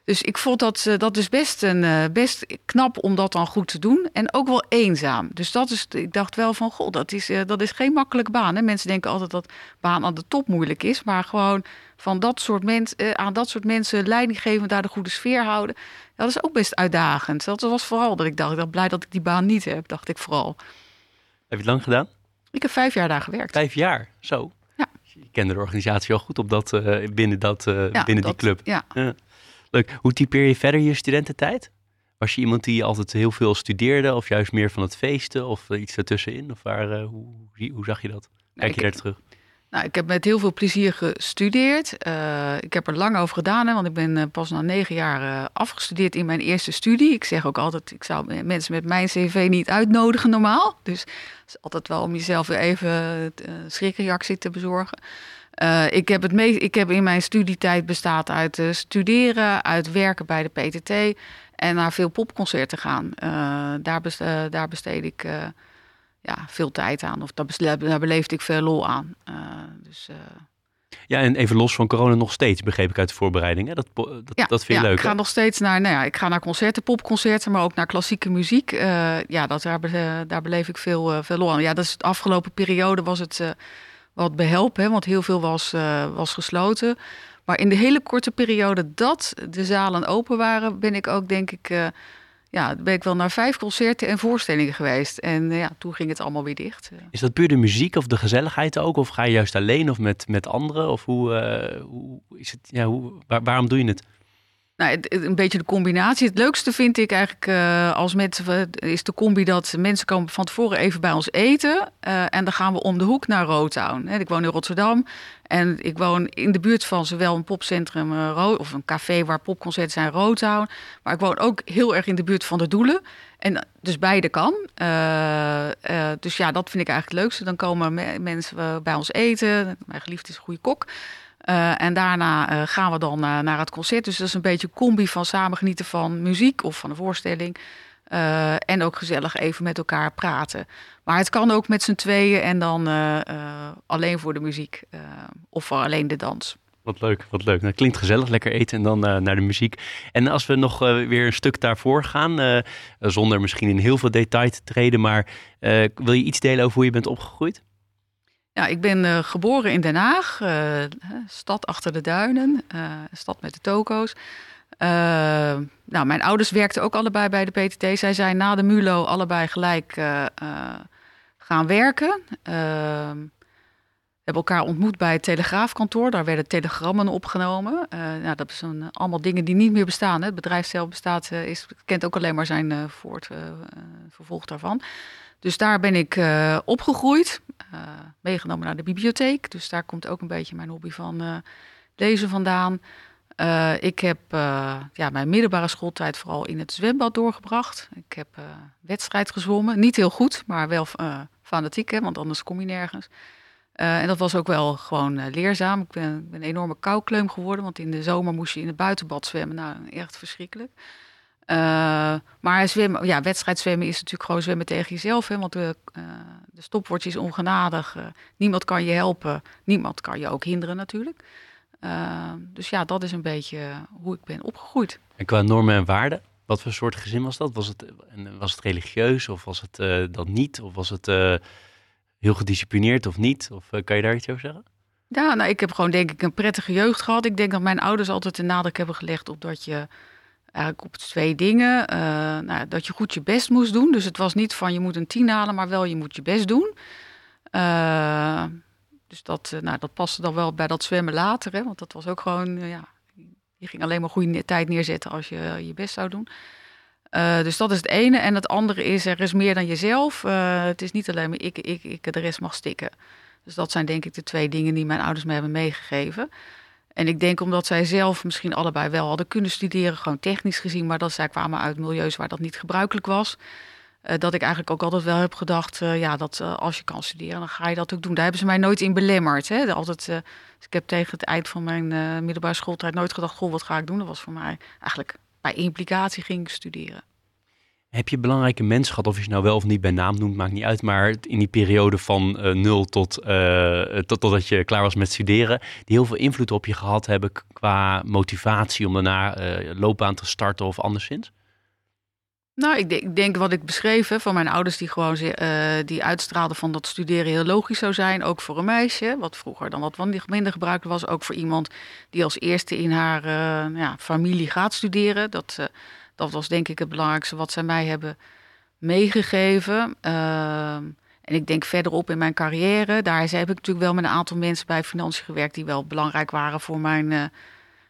Dus ik vond dat, uh, dat is best, een, uh, best knap om dat dan goed te doen. En ook wel eenzaam. Dus dat is, ik dacht wel van, goh, dat is, uh, dat is geen makkelijke baan. Hè? Mensen denken altijd dat baan aan de top moeilijk is. Maar gewoon van dat soort mensen, aan dat soort mensen leiding geven, daar de goede sfeer houden. Dat is ook best uitdagend. Dat was vooral dat ik dacht, ik blij dat ik die baan niet heb, dacht ik vooral. Heb je het lang gedaan? Ik heb vijf jaar daar gewerkt. Vijf jaar, zo. Ja. Je kende de organisatie al goed op dat, uh, binnen, dat, uh, ja, binnen dat, die club. Ja. ja. Leuk. Hoe typeer je verder je studententijd? Was je iemand die altijd heel veel studeerde of juist meer van het feesten of iets ertussenin? Of waar, uh, hoe, hoe, zag je dat? Kijk je daar terug? Nou, ik heb met heel veel plezier gestudeerd. Uh, ik heb er lang over gedaan, hè, want ik ben uh, pas na negen jaar uh, afgestudeerd in mijn eerste studie. Ik zeg ook altijd, ik zou mensen met mijn cv niet uitnodigen normaal. Dus het is altijd wel om jezelf weer even een schrikreactie te bezorgen. ik, heb het meest, ik heb in mijn studietijd bestaat uit studeren, uit werken bij de PTT en naar veel popconcerten gaan. daar, daar besteed ik ja, veel tijd aan. Of daar, daar beleefde ik veel lol aan. Uh, dus, uh... Ja, en even los van corona nog steeds, begreep ik uit de voorbereiding. Hè? Dat, dat, ja, dat vind je ja, leuk. Ik ga nog steeds naar, nou ja, ik ga naar concerten, popconcerten, maar ook naar klassieke muziek. Uh, ja, dat, daar, daar beleef ik veel, veel lol aan. Ja, dat is de afgelopen periode was het wat behelpen, hè, want heel veel was, was gesloten. Maar in de hele korte periode dat de zalen open waren, ben ik ook, denk ik ja, ben ik wel naar vijf concerten en voorstellingen geweest. En ja, toen ging het allemaal weer dicht. Is dat puur de muziek of de gezelligheid ook? Of ga je juist alleen of met, met anderen? Of hoe, hoe is het, ja, hoe, waarom doe je het? Nou, een beetje de combinatie. Het leukste vind ik eigenlijk uh, als mensen is de combi dat mensen komen van tevoren even bij ons eten. Uh, en dan gaan we om de hoek naar Rotown. Ik woon in Rotterdam en ik woon in de buurt van zowel een popcentrum of een café waar popconcerten zijn, Rotown. Maar ik woon ook heel erg in de buurt van de Doelen. En dus beide kan. dus ja, dat vind ik eigenlijk het leukste. Dan komen mensen bij ons eten. Mijn geliefde is een goede kok. Uh, en daarna uh, gaan we dan uh, naar het concert. Dus dat is een beetje een combi van samen genieten van muziek of van een voorstelling. en ook gezellig even met elkaar praten. Maar het kan ook met z'n tweeën en dan alleen voor de muziek of alleen de dans. Wat leuk, wat leuk. Dat klinkt gezellig, lekker eten en dan naar de muziek. En als we nog weer een stuk daarvoor gaan, zonder misschien in heel veel detail te treden, maar wil je iets delen over hoe je bent opgegroeid? Ja, ik ben uh, geboren in Den Haag, uh, stad achter de duinen, uh, stad met de toko's. nou, mijn ouders werkten ook allebei bij de PTT. Zij zijn na de MULO allebei gelijk gaan werken. We hebben elkaar ontmoet bij het telegraafkantoor. Daar werden telegrammen opgenomen. nou, dat zijn allemaal dingen die niet meer bestaan. Hè. Het bedrijf zelf bestaat, is, kent ook alleen maar zijn voort, vervolg daarvan. Dus daar ben ik uh, opgegroeid, uh, meegenomen naar de bibliotheek. Dus daar komt ook een beetje mijn hobby van uh, lezen vandaan. ik heb ja, mijn middelbare schooltijd vooral in het zwembad doorgebracht. Ik heb wedstrijd gezwommen. Niet heel goed, maar wel fanatiek, hè, want anders kom je nergens. en dat was ook wel gewoon leerzaam. Ik ben, ben, een enorme koukleum geworden, want in de zomer moest je in het buitenbad zwemmen. Nou, echt verschrikkelijk. Uh, maar zwemmen, ja, wedstrijdzwemmen is natuurlijk gewoon zwemmen tegen jezelf. Hè, want de, uh, de stopwatch is ongenadig. Uh, niemand kan je helpen. Niemand kan je ook hinderen natuurlijk. dus ja, dat is een beetje hoe ik ben opgegroeid. En qua normen en waarden? Wat voor soort gezin was dat? Was het, was het religieus of was het dat niet? Of was het heel gedisciplineerd of niet? Of kan je daar iets over zeggen? Ja, nou, ik heb gewoon denk ik een prettige jeugd gehad. Ik denk dat mijn ouders altijd de nadruk hebben gelegd op dat je eigenlijk op twee dingen. Uh, nou, dat je goed je best moest doen. Dus het was niet van je moet een tien halen, maar wel je moet je best doen. Uh, dus dat, uh, nou, dat paste dan wel bij dat zwemmen later. Hè, want dat was ook gewoon, ja, je ging alleen maar goede tijd neerzetten als je je best zou doen. dus dat is het ene. En het andere is, er is meer dan jezelf. het is niet alleen maar ik, ik, ik, de rest mag stikken. Dus dat zijn denk ik de twee dingen die mijn ouders me hebben meegegeven. En ik denk omdat zij zelf misschien allebei wel hadden kunnen studeren, gewoon technisch gezien, maar dat zij kwamen uit milieus waar dat niet gebruikelijk was. Uh, dat ik eigenlijk ook altijd wel heb gedacht, uh, ja, dat uh, als je kan studeren, dan ga je dat ook doen. Daar hebben ze mij nooit in belemmerd. Hè. Altijd, dus ik heb tegen het eind van mijn middelbare schooltijd nooit gedacht, goh, wat ga ik doen? Dat was voor mij eigenlijk bij implicatie ging ik studeren. Heb je belangrijke mensen gehad, of je ze nou wel of niet bij naam noemt, maakt niet uit, maar in die periode van uh, nul tot, uh, tot totdat je klaar was met studeren, die heel veel invloed op je gehad hebben qua motivatie om daarna uh, loopbaan te starten of anderszins? Nou, ik denk, ik denk wat ik beschreef hè, van mijn ouders die gewoon die uitstraalden van dat studeren heel logisch zou zijn, ook voor een meisje, wat vroeger dan wat minder gebruikt was, ook voor iemand die als eerste in haar ja, familie gaat studeren. Dat dat was denk ik het belangrijkste wat zij mij hebben meegegeven. Ehm, en ik denk verderop in mijn carrière, daar heb ik natuurlijk wel met een aantal mensen bij financiën gewerkt die wel belangrijk waren voor mijn, uh,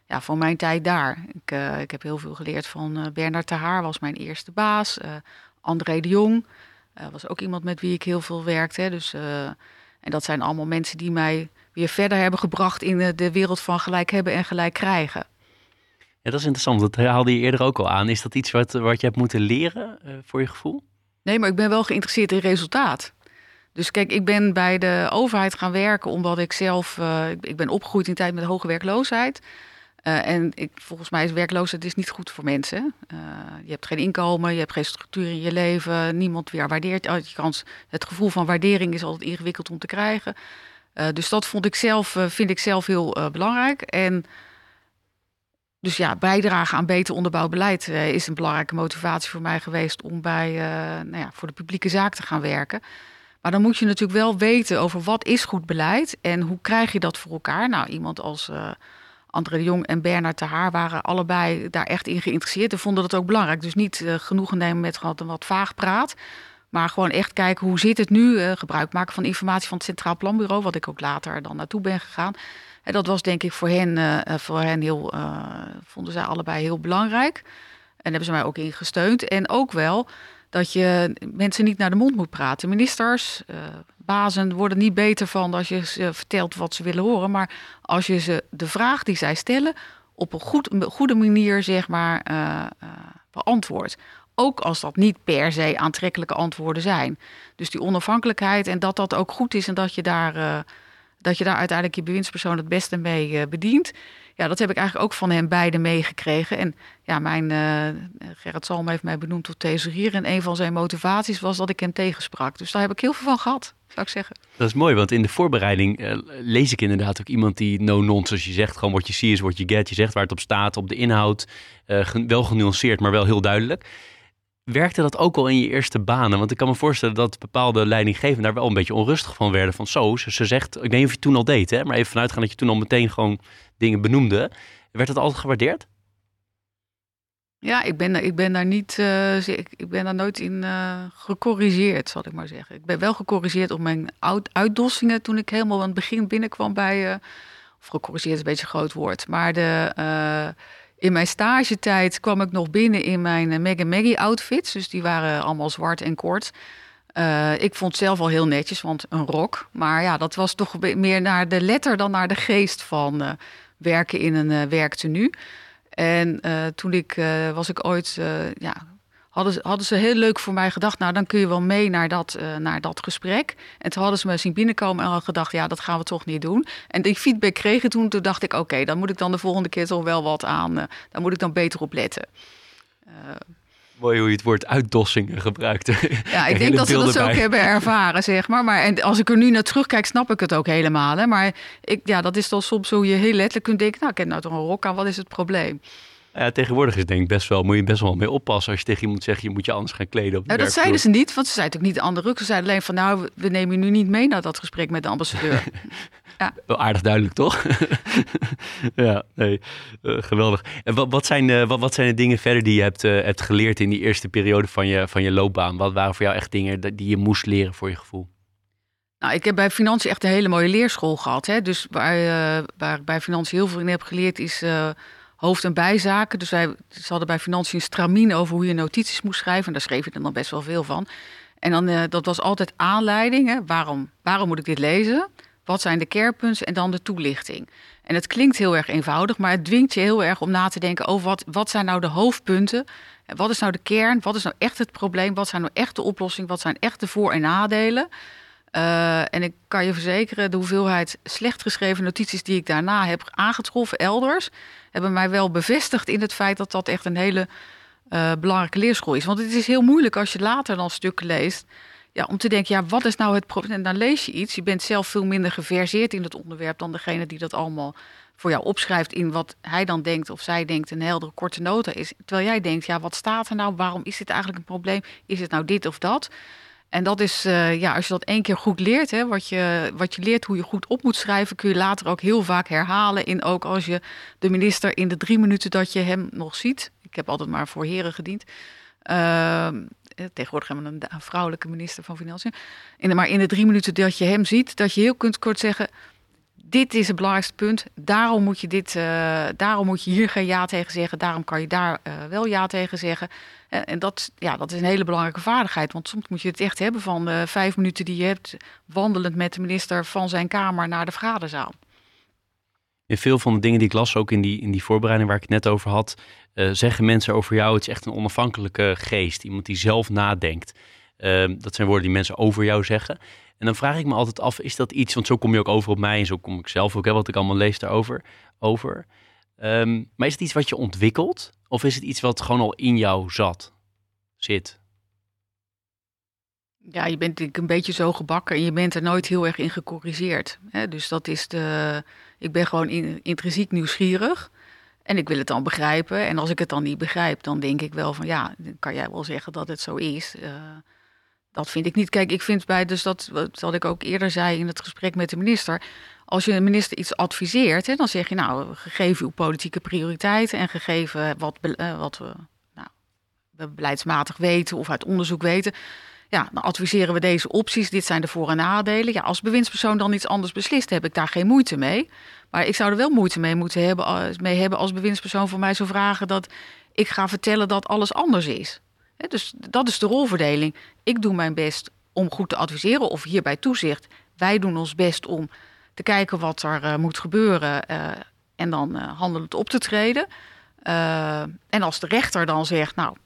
ja, voor mijn tijd daar. Ik, uh, ik heb heel veel geleerd van uh, Bernard Haar, was mijn eerste baas. André de Jong was ook iemand met wie ik heel veel werkte. Dus, en dat zijn allemaal mensen die mij weer verder hebben gebracht in de wereld van gelijk hebben en gelijk krijgen. Ja, dat is interessant. Dat haalde je eerder ook al aan. Is dat iets wat, wat je hebt moeten leren uh, voor je gevoel? Nee, maar ik ben wel geïnteresseerd in resultaat. Dus kijk, ik ben bij de overheid gaan werken omdat ik zelf... Uh, ik ben opgegroeid in tijd met hoge werkloosheid. Uh, en ik, volgens mij is werkloosheid is niet goed voor mensen. je hebt geen inkomen, je hebt geen structuur in je leven. Niemand weer waardeert. Je kans, het gevoel van waardering is altijd ingewikkeld om te krijgen. dus dat vond ik zelf, vind ik zelf heel belangrijk. En dus ja, bijdragen aan beter onderbouwd beleid uh, is een belangrijke motivatie voor mij geweest om bij, uh, nou ja, voor de publieke zaak te gaan werken. Maar dan moet je natuurlijk wel weten over wat is goed beleid en hoe krijg je dat voor elkaar. Nou, iemand als uh, André de Jong en Bernard de Haar waren allebei daar echt in geïnteresseerd en vonden dat ook belangrijk. Dus niet genoegen nemen met een wat vaag praat. Maar gewoon echt kijken hoe zit het nu. Gebruik maken van informatie van het Centraal Planbureau, wat ik ook later dan naartoe ben gegaan. Dat was denk ik voor hen, uh, voor hen heel, vonden zij allebei heel belangrijk. En hebben ze mij ook in gesteund. En ook wel dat je mensen niet naar de mond moet praten. Ministers, bazen worden niet beter van als je ze vertelt wat ze willen horen. Maar als je ze de vraag die zij stellen op een, goed, goede manier zeg maar, beantwoordt. Ook als dat niet per se aantrekkelijke antwoorden zijn. Dus die onafhankelijkheid en dat dat ook goed is en dat je daar, dat je daar uiteindelijk je bewindspersoon het beste mee bedient ja, dat heb ik eigenlijk ook van hen beiden meegekregen. En ja, mijn uh, Gerrit Salm heeft mij benoemd tot thesaurier. En een van zijn motivaties was dat ik hem tegensprak. Dus daar heb ik heel veel van gehad, zou ik zeggen. Dat is mooi, want in de voorbereiding uh, lees ik inderdaad ook iemand die no-nonsense. Je zegt gewoon wat je ziet is wat je get. Je zegt waar het op staat, op de inhoud. Wel genuanceerd, maar wel heel duidelijk. Werkte dat ook al in je eerste banen? Want ik kan me voorstellen dat bepaalde leidinggevenden daar wel een beetje onrustig van werden. Van zo, ze, ze zegt, ik weet niet of je toen al deed, hè, maar even vanuit gaan dat je toen al meteen gewoon dingen benoemde. Werd dat altijd gewaardeerd? Ja, ik ben, ik ben daar niet, uh, ik, ben daar nooit in uh, gecorrigeerd, zal ik maar zeggen. Ik ben wel gecorrigeerd op mijn uitdossingen toen ik helemaal aan het begin binnenkwam bij, uh, of gecorrigeerd is een beetje een groot woord, maar de, in mijn stagetijd kwam ik nog binnen in mijn Mega Maggie outfits, dus die waren allemaal zwart en kort. ik vond het zelf al heel netjes, want een rok. Maar ja, dat was toch meer naar de letter dan naar de geest van werken in een uh, werktenu. En toen ik, was ik ooit, ja, hadden, hadden ze heel leuk voor mij gedacht, nou dan kun je wel mee naar dat, naar dat gesprek. En toen hadden ze me zien binnenkomen en hadden gedacht, ja dat gaan we toch niet doen. En die feedback kreeg ik toen, toen dacht ik, oké, dan moet ik dan de volgende keer toch wel wat aan, daar moet ik dan beter op letten. Mooi hoe je het woord uitdossingen gebruikt. Ja, ik denk dat ze dat ook hebben ervaren, zeg maar. maar. En als ik er nu naar terugkijk, snap ik het ook helemaal. Hè? Maar ik, ja, dat is dan soms zo je heel letterlijk kunt denken... nou, ik heb nou toch een rok aan, wat is het probleem? Ja, tegenwoordig is denk ik best wel, moet je best wel mee oppassen als je tegen iemand zegt, je moet je anders gaan kleden. Op de dat zeiden ze niet, want ze zeiden ook niet de andere Ze zeiden alleen van, nou, we nemen je nu niet mee naar dat gesprek met de ambassadeur. ja. Wel aardig duidelijk, toch? ja, nee, uh, geweldig. En wat, wat, zijn, uh, wat, wat zijn de dingen verder die je hebt, uh, hebt geleerd in die eerste periode van je, van je loopbaan? Wat waren voor jou echt dingen die je moest leren voor je gevoel? Nou, ik heb bij Financiën echt een hele mooie leerschool gehad. Hè? Dus waar, waar ik bij Financiën heel veel in heb geleerd is hoofd- en bijzaken. Dus wij, ze hadden bij Financiën een stramien over hoe je notities moest schrijven. En daar schreef je dan best wel veel van. En dan, uh, dat was altijd aanleiding. Hè? Waarom, waarom moet ik dit lezen? Wat zijn de kernpunten? En dan de toelichting. En het klinkt heel erg eenvoudig, maar het dwingt je heel erg om na te denken over wat, wat zijn nou de hoofdpunten? Wat is nou de kern? Wat is nou echt het probleem? Wat zijn nou echt de oplossingen? Wat zijn echt de voor- en nadelen? Uh, en ik kan je verzekeren, de hoeveelheid slecht geschreven notities die ik daarna heb aangetroffen elders, hebben mij wel bevestigd in het feit dat dat echt een hele uh, belangrijke leerschool is. Want het is heel moeilijk als je later dan stukken leest. Ja, om te denken, ja, wat is nou het probleem? En dan lees je iets. Je bent zelf veel minder geverseerd in het onderwerp dan degene die dat allemaal voor jou opschrijft in wat hij dan denkt of zij denkt een heldere korte nota is. Terwijl jij denkt, ja, wat staat er nou? Waarom is dit eigenlijk een probleem? Is het nou dit of dat? En dat is, uh, ja, als je dat één keer goed leert, hè, wat, je, wat je leert hoe je goed op moet schrijven, kun je later ook heel vaak herhalen. In ook als je de minister in de drie minuten dat je hem nog ziet. Ik heb altijd maar voor heren gediend. Uh, tegenwoordig hebben we een, vrouwelijke minister van Financiën. In maar in de drie minuten dat je hem ziet, dat je heel kunt kort zeggen: dit is het belangrijkste punt. Daarom moet je, dit, uh, daarom moet je hier geen ja tegen zeggen. Daarom kan je daar wel ja tegen zeggen. En, en, dat, ja, dat is een hele belangrijke vaardigheid. Want soms moet je het echt hebben van uh, vijf minuten die je hebt... wandelend met de minister van zijn kamer naar de vergaderzaal. In veel van de dingen die ik las, ook in die, in die voorbereiding waar ik het net over had... zeggen mensen over jou, het is echt een onafhankelijke geest. Iemand die zelf nadenkt. Ehm, dat zijn woorden die mensen over jou zeggen. En dan vraag ik me altijd af, is dat iets, want zo kom je ook over op mij en zo kom ik zelf ook, hè, wat ik allemaal lees daarover. Over. Um, maar is het iets wat je ontwikkelt of is het iets wat gewoon al in jou zat, zit? Ja, je bent een beetje zo gebakken en je bent er nooit heel erg in gecorrigeerd. Hè? Dus dat is de. Ik ben gewoon in, intrinsiek nieuwsgierig en ik wil het dan begrijpen. En als ik het dan niet begrijp, dan denk ik wel van ja, dan kan jij wel zeggen dat het zo is. Uh, dat vind ik niet. Kijk, ik vind bij, dus dat wat ik ook eerder zei in het gesprek met de minister. Als je een minister iets adviseert, hè, dan zeg je nou, gegeven uw politieke prioriteiten en gegeven wat, wat we, nou, beleidsmatig weten of uit onderzoek weten, ja, dan adviseren we deze opties. Dit zijn de voor- en nadelen. Ja, als bewindspersoon dan iets anders beslist, heb ik daar geen moeite mee. Maar ik zou er wel moeite mee moeten hebben, eh, mee hebben als bewindspersoon voor mij zou vragen dat ik ga vertellen dat alles anders is. dus dat is de rolverdeling. Ik doe mijn best om goed te adviseren of hierbij toezicht. Wij doen ons best om te kijken wat er uh, moet gebeuren uh, en dan uh, handelend op te treden. en als de rechter dan zegt, nou,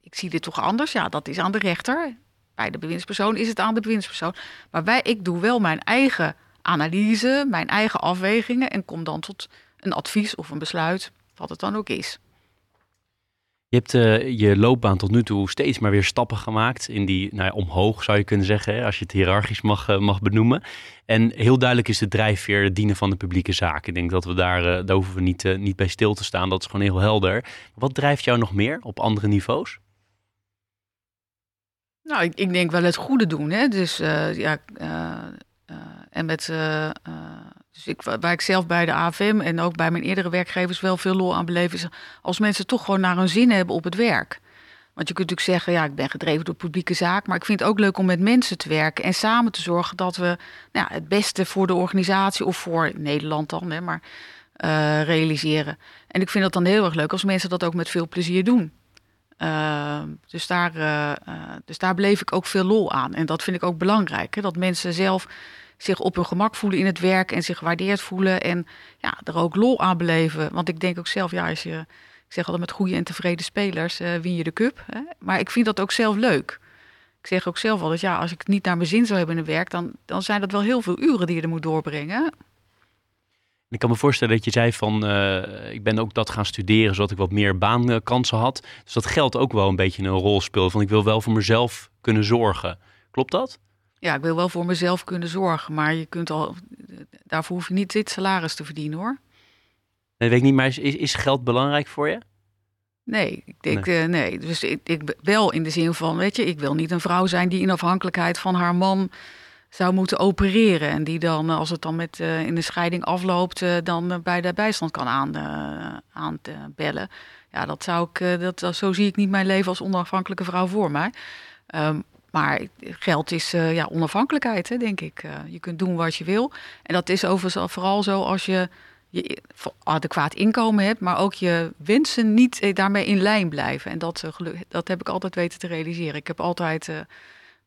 ik zie dit toch anders. Ja, dat is aan de rechter. Bij de bewindspersoon is het aan de bewindspersoon. Maar wij, ik doe wel mijn eigen analyse, mijn eigen afwegingen en kom dan tot een advies of een besluit, wat het dan ook is. Je hebt uh, je loopbaan tot nu toe steeds maar weer stappen gemaakt in die, nou ja, omhoog zou je kunnen zeggen, als je het hiërarchisch mag, uh, mag benoemen. En heel duidelijk is de drijfveer het dienen van de publieke zaak. Ik denk dat we daar, uh, daar hoeven we niet, niet bij stil te staan, dat is gewoon heel helder. Wat drijft jou nog meer op andere niveaus? Nou, ik, ik denk wel het goede doen. Hè? Dus ja, en met. Dus ik, waar ik zelf bij de AFM en ook bij mijn eerdere werkgevers wel veel lol aan beleef, is als mensen toch gewoon naar hun zin hebben op het werk. Want je kunt natuurlijk zeggen, ja, ik ben gedreven door publieke zaak, maar ik vind het ook leuk om met mensen te werken en samen te zorgen dat we nou, het beste voor de organisatie of voor Nederland dan, hè, maar realiseren. En ik vind het dan heel erg leuk als mensen dat ook met veel plezier doen. Uh, dus, daar, uh, uh, dus daar bleef ik ook veel lol aan. En dat vind ik ook belangrijk. Hè? Dat mensen zelf zich op hun gemak voelen in het werk en zich gewaardeerd voelen. En ja, er ook lol aan beleven. Want ik denk ook zelf, ja, als je, ik zeg altijd met goede en tevreden spelers, win je de cup. Hè? Maar ik vind dat ook zelf leuk. Ik zeg ook zelf altijd, ja, als ik niet naar mijn zin zou hebben in het werk, dan, dan zijn dat wel heel veel uren die je er moet doorbrengen. Ik kan me voorstellen dat je zei van, uh, ik ben ook dat gaan studeren zodat ik wat meer baankansen had. Dus dat geld ook wel een beetje een rol speelde. Van ik wil wel voor mezelf kunnen zorgen. Klopt dat? Ja, ik wil wel voor mezelf kunnen zorgen. Maar je kunt al, daarvoor hoef je niet dit salaris te verdienen hoor. Nee, weet ik niet, maar is, is geld belangrijk voor je? Nee, ik denk nee. Uh, nee. Dus ik, ik wel in de zin van, weet je, ik wil niet een vrouw zijn die in afhankelijkheid van haar man zou moeten opereren. En die dan, als het dan met, uh, in de scheiding afloopt, uh, dan bij de bijstand kan aan, aan bellen. Ja, dat zou ik, dat, zo zie ik niet mijn leven als onafhankelijke vrouw voor mij. Um, maar geld is ja, onafhankelijkheid, hè, denk ik. je kunt doen wat je wil. En dat is overigens vooral zo als je je adequaat inkomen hebt, maar ook je wensen niet daarmee in lijn blijven. En dat, dat heb ik altijd weten te realiseren. Ik heb altijd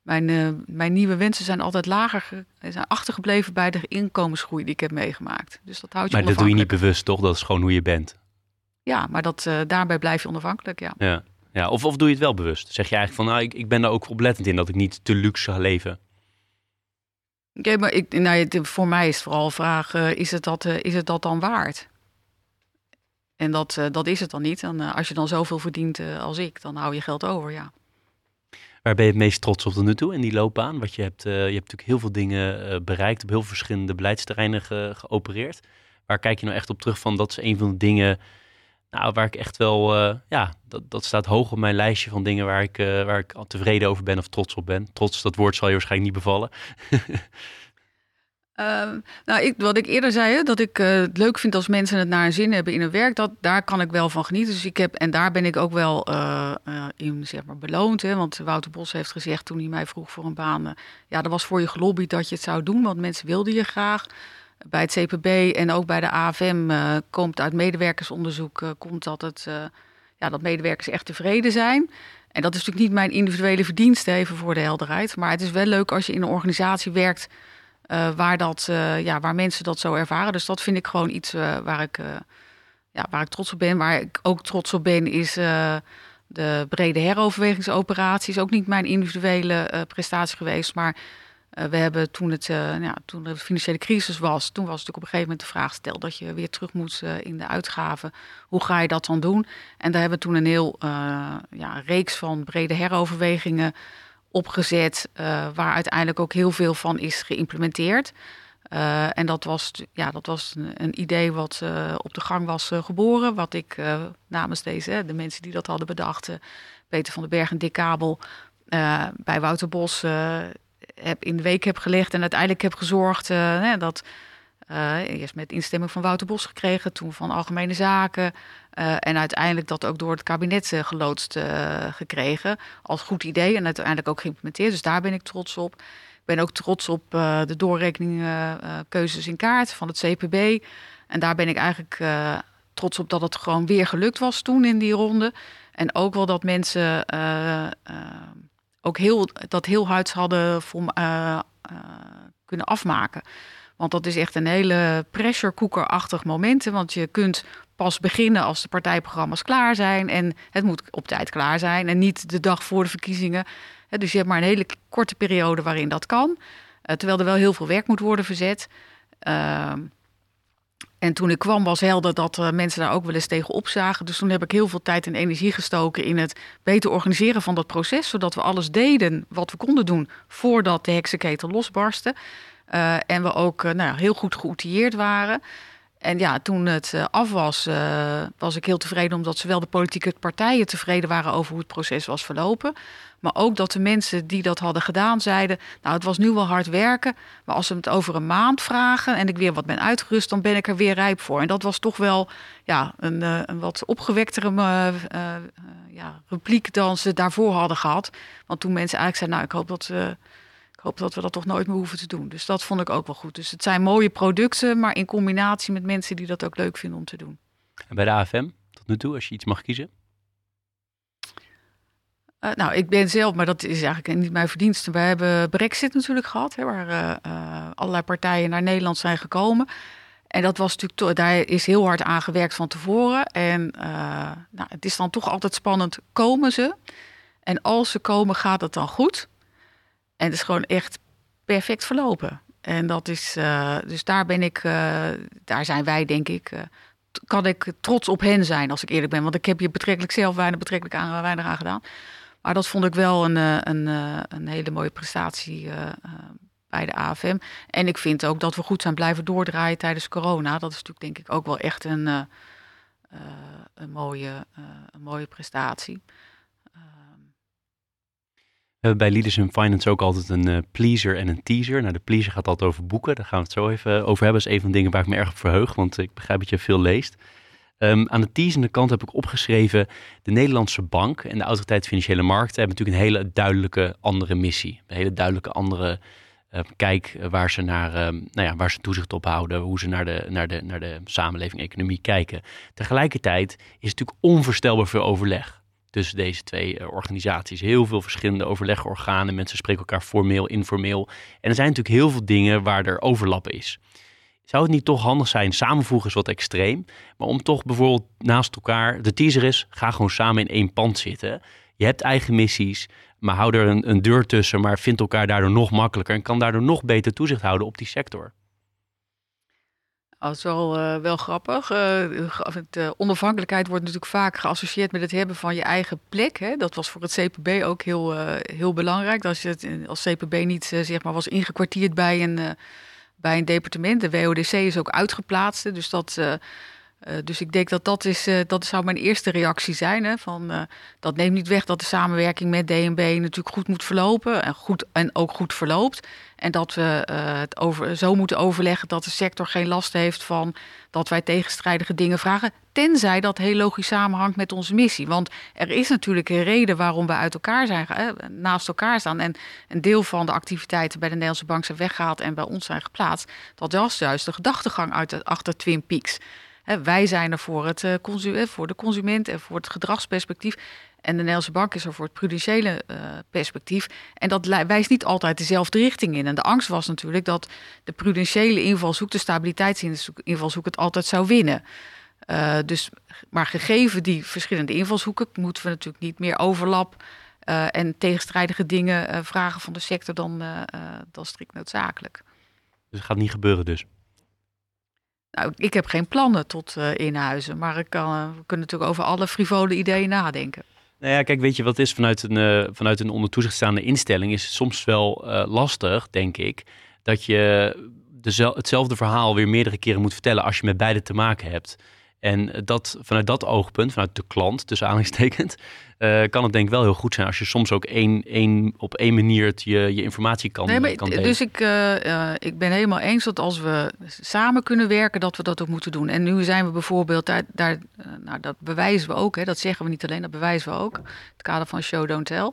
mijn, uh, mijn nieuwe wensen zijn altijd lager, zijn achtergebleven bij de inkomensgroei die ik heb meegemaakt. Dus dat houdt je Maar dat doe je niet bewust, toch? Dat is gewoon hoe je bent. Ja, maar dat, uh, daarbij blijf je onafhankelijk, ja. ja. Ja. Of, of doe je het wel bewust? Zeg je eigenlijk van, nou, ik, ik ben daar ook oplettend in dat ik niet te luxe ga leven? Oké, maar ik, nou, voor mij is het vooral de vraag, uh, is, het dat, is het dat dan waard? En dat, dat is het dan niet. En als je dan zoveel verdient als ik, dan hou je geld over, ja. Waar ben je het meest trots op tot nu toe in die loopbaan? Want je hebt, je hebt natuurlijk heel veel dingen bereikt, op heel verschillende beleidsterreinen ge geopereerd. Waar kijk je nou echt op terug van, dat is een van de dingen nou, waar ik echt wel, uh, ja, dat, dat staat hoog op mijn lijstje van dingen waar ik, waar ik tevreden over ben of trots op ben. Trots, dat woord zal je waarschijnlijk niet bevallen. Uh, nou, ik, wat ik eerder zei, dat ik uh, het leuk vind als mensen het naar hun zin hebben in hun werk, dat, daar kan ik wel van genieten. Dus ik heb, en daar ben ik ook wel in zeg maar, beloond. Hè, want Wouter Bos heeft gezegd toen hij mij vroeg voor een baan, ja, dat was voor je gelobbyd dat je het zou doen, want mensen wilden je graag. Bij het CPB en ook bij de AFM komt uit medewerkersonderzoek komt dat, het, ja, dat medewerkers echt tevreden zijn. En dat is natuurlijk niet mijn individuele verdienste, even voor de helderheid. Maar het is wel leuk als je in een organisatie werkt waar, dat, ja, waar mensen dat zo ervaren. Dus dat vind ik gewoon iets waar, ik, ja, waar ik trots op ben. Waar ik ook trots op ben is de brede heroverwegingsoperatie. Is ook niet mijn individuele prestatie geweest. Maar we hebben toen, het, ja, toen de financiële crisis was, toen was natuurlijk op een gegeven moment de vraag gesteld dat je weer terug moet in de uitgaven. Hoe ga je dat dan doen? En daar hebben we toen een heel ja, reeks van brede heroverwegingen opgezet, waar uiteindelijk ook heel veel van is geïmplementeerd. En dat was, ja, dat was een, een idee wat op de gang was geboren, wat ik namens deze, de mensen die dat hadden bedacht, Peter van den Berg en Dick Kabel, bij Wouter Bos heb in de week heb gelegd en uiteindelijk heb gezorgd dat eerst met instemming van Wouter Bos gekregen, toen van Algemene Zaken. en uiteindelijk dat ook door het kabinet geloodst gekregen. Als goed idee en uiteindelijk ook geïmplementeerd. Dus daar ben ik trots op. Ik ben ook trots op de doorrekeningkeuzes in kaart van het CPB. En daar ben ik eigenlijk trots op dat het gewoon weer gelukt was toen in die ronde. En ook wel dat mensen uh, ook heel, dat heel hard hadden voor, uh, kunnen afmaken. Want dat is echt een hele pressure cooker-achtig moment. Want je kunt pas beginnen als de partijprogramma's klaar zijn. En het moet op tijd klaar zijn. En niet de dag voor de verkiezingen. Dus je hebt maar een hele korte periode waarin dat kan. terwijl er wel heel veel werk moet worden verzet. En toen ik kwam was helder dat uh, mensen daar ook wel eens tegen opzagen. Dus toen heb ik heel veel tijd en energie gestoken in het beter organiseren van dat proces. Zodat we alles deden wat we konden doen voordat de heksenketel losbarstte. Uh, en we ook uh, nou, heel goed geoutilleerd waren. En ja, toen het af was, was ik heel tevreden omdat zowel de politieke partijen tevreden waren over hoe het proces was verlopen. Maar ook dat de mensen die dat hadden gedaan zeiden: Nou, het was nu wel hard werken. Maar als ze het over een maand vragen en ik weer wat ben uitgerust, dan ben ik er weer rijp voor. En dat was toch wel ja, een, eh, een wat opgewektere uh, ja, repliek dan ze daarvoor hadden gehad. Want toen mensen eigenlijk zeiden: Nou, ik hoop dat. ik hoop dat we dat toch nooit meer hoeven te doen. Dus dat vond ik ook wel goed. Dus het zijn mooie producten, maar in combinatie met mensen die dat ook leuk vinden om te doen. En bij de AFM, tot nu toe, als je iets mag kiezen? Uh, nou, ik ben zelf, maar dat is eigenlijk niet mijn verdienste. We hebben Brexit natuurlijk gehad, hè, waar uh, allerlei partijen naar Nederland zijn gekomen. En dat was natuurlijk, daar is heel hard aan gewerkt van tevoren. En nou, het is dan toch altijd spannend, komen ze? En als ze komen, gaat het dan goed? En het is gewoon echt perfect verlopen. En dat is, dus daar ben ik, daar zijn wij denk ik, kan ik trots op hen zijn als ik eerlijk ben. Want ik heb hier betrekkelijk zelf weinig, betrekkelijk aan, weinig aan gedaan. Maar dat vond ik wel een, eh, een, eh, een hele mooie prestatie eh, bij de AFM. En ik vind ook dat we goed zijn blijven doordraaien tijdens corona. Dat is natuurlijk denk ik ook wel echt een, mooie, een mooie prestatie. We hebben bij Leaders in Finance ook altijd een pleaser en een teaser. Nou, de pleaser gaat altijd over boeken. Daar gaan we het zo even over hebben. Dat is een van de dingen waar ik me erg op verheug, want ik begrijp dat je veel leest. Um, aan de teasende kant heb ik opgeschreven: de Nederlandse bank en de autoriteit financiële markten hebben natuurlijk een hele duidelijke andere missie. Een hele duidelijke andere uh, kijk waar ze, naar, uh, nou ja, waar ze toezicht op houden, hoe ze naar de, naar de, naar de samenleving, economie kijken. Tegelijkertijd is het natuurlijk onvoorstelbaar veel overleg tussen deze twee uh, organisaties. Heel veel verschillende overlegorganen. Mensen spreken elkaar formeel, informeel. En er zijn natuurlijk heel veel dingen waar er overlap is. Zou het niet toch handig zijn, samenvoegen is wat extreem, maar om toch bijvoorbeeld naast elkaar, de teaser is, ga gewoon samen in één pand zitten. Je hebt eigen missies, maar hou er een, een deur tussen, maar vind elkaar daardoor nog makkelijker en kan daardoor nog beter toezicht houden op die sector. Dat is wel, wel grappig. Uh, onafhankelijkheid wordt natuurlijk vaak geassocieerd met het hebben van je eigen plek. Hè. Dat was voor het CPB ook heel, heel belangrijk. Als je het als CPB niet zeg maar, was ingekwartierd bij een bij een departement. De WODC is ook uitgeplaatst. Dus, dat, uh, dus ik denk dat dat, is, uh, dat zou mijn eerste reactie zijn. Hè, van, dat neemt niet weg dat de samenwerking met DNB natuurlijk goed moet verlopen. En, goed, en ook goed verloopt. En dat we het over, zo moeten overleggen dat de sector geen last heeft van dat wij tegenstrijdige dingen vragen. Tenzij dat heel logisch samenhangt met onze missie. Want er is natuurlijk een reden waarom we uit elkaar zijn, naast elkaar staan. En een deel van de activiteiten bij de Nederlandse Bank zijn weggehaald en bij ons zijn geplaatst. Dat was juist de gedachtegang uit achter Twin Peaks. Wij zijn er voor, het, uh, voor de consument en voor het gedragsperspectief. En de Nederlandse Bank is er voor het prudentiële uh, perspectief. En dat wijst niet altijd dezelfde richting in. En de angst was natuurlijk dat de prudentiële invalshoek, de stabiliteitsinvalshoek, het altijd zou winnen. Dus, maar gegeven die verschillende invalshoeken, moeten we natuurlijk niet meer overlap en tegenstrijdige dingen vragen van de sector dan, dan strikt noodzakelijk. Dus het gaat niet gebeuren dus? Nou, ik heb geen plannen tot inhuizen, maar ik kan, we kunnen natuurlijk over alle frivole ideeën nadenken. Nou ja, kijk, weet je wat is vanuit een, uh, vanuit een onder toezicht instelling is het soms wel uh, lastig, denk ik, dat je hetzelfde verhaal weer meerdere keren moet vertellen als je met beide te maken hebt. En dat, vanuit dat oogpunt, vanuit de klant, tussen aanhalingstekens, uh, kan het denk ik wel heel goed zijn als je soms ook één, één, op één manier het, je, je informatie kan, nee, maar, kan delen. Dus ik, uh, ik ben helemaal eens dat als we samen kunnen werken, dat we dat ook moeten doen. En nu zijn we bijvoorbeeld, daar, daar nou, dat bewijzen we ook, hè, dat zeggen we niet alleen, dat bewijzen we ook. Het kader van Show Don't Tell.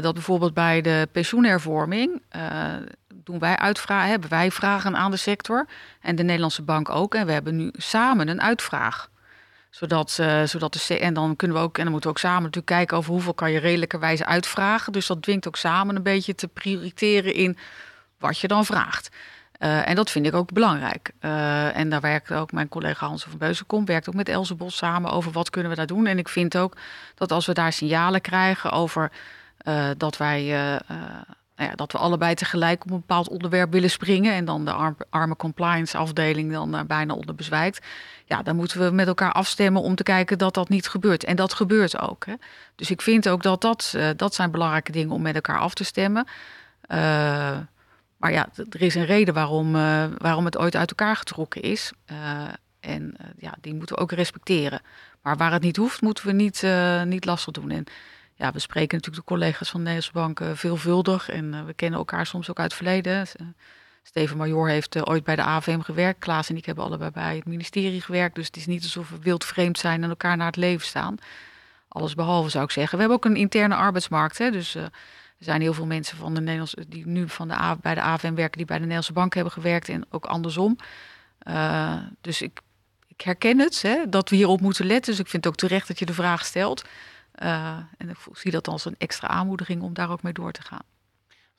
dat bijvoorbeeld bij de pensioenhervorming wij uitvragen, hebben wij vragen aan de sector en de Nederlandse bank ook. En we hebben nu samen een uitvraag. Zodat, uh, zodat de, en dan kunnen we ook, en dan moeten we ook samen natuurlijk kijken over hoeveel kan je redelijkerwijze uitvragen. Dus dat dwingt ook samen een beetje te prioriteren in wat je dan vraagt. Uh, en dat vind ik ook belangrijk. Uh, en daar werkt ook mijn collega Hans van Beuzenkom, werkt ook met Else Bos samen over wat kunnen we daar doen. En ik vind ook dat als we daar signalen krijgen over dat wij nou ja, dat we allebei tegelijk op een bepaald onderwerp willen springen en dan de arme compliance afdeling dan uh, bijna onder bezwijkt. Ja, dan moeten we met elkaar afstemmen om te kijken dat dat niet gebeurt. En dat gebeurt ook. Hè. Dus ik vind ook dat dat, uh, dat zijn belangrijke dingen om met elkaar af te stemmen. Uh, maar ja, er is een reden waarom, waarom het ooit uit elkaar getrokken is. en ja, die moeten we ook respecteren. Maar waar het niet hoeft, moeten we niet, niet lastig doen. En ja, we spreken natuurlijk de collega's van de Nederlandse Bank uh, veelvuldig. En uh, we kennen elkaar soms ook uit het verleden. Uh, Steven Major heeft ooit bij de AVM gewerkt. Klaas en ik hebben allebei bij het ministerie gewerkt. Dus het is niet alsof we wildvreemd zijn en elkaar naar het leven staan. Alles behalve zou ik zeggen. We hebben ook een interne arbeidsmarkt. Hè, dus er zijn heel veel mensen van de Nederlandse, die nu van de bij de AVM werken, die bij de Nederlandse Bank hebben gewerkt. En ook andersom. dus ik, ik herken het, hè, dat we hierop moeten letten. Dus ik vind het ook terecht dat je de vraag stelt. Uh, en ik zie dat als een extra aanmoediging om daar ook mee door te gaan.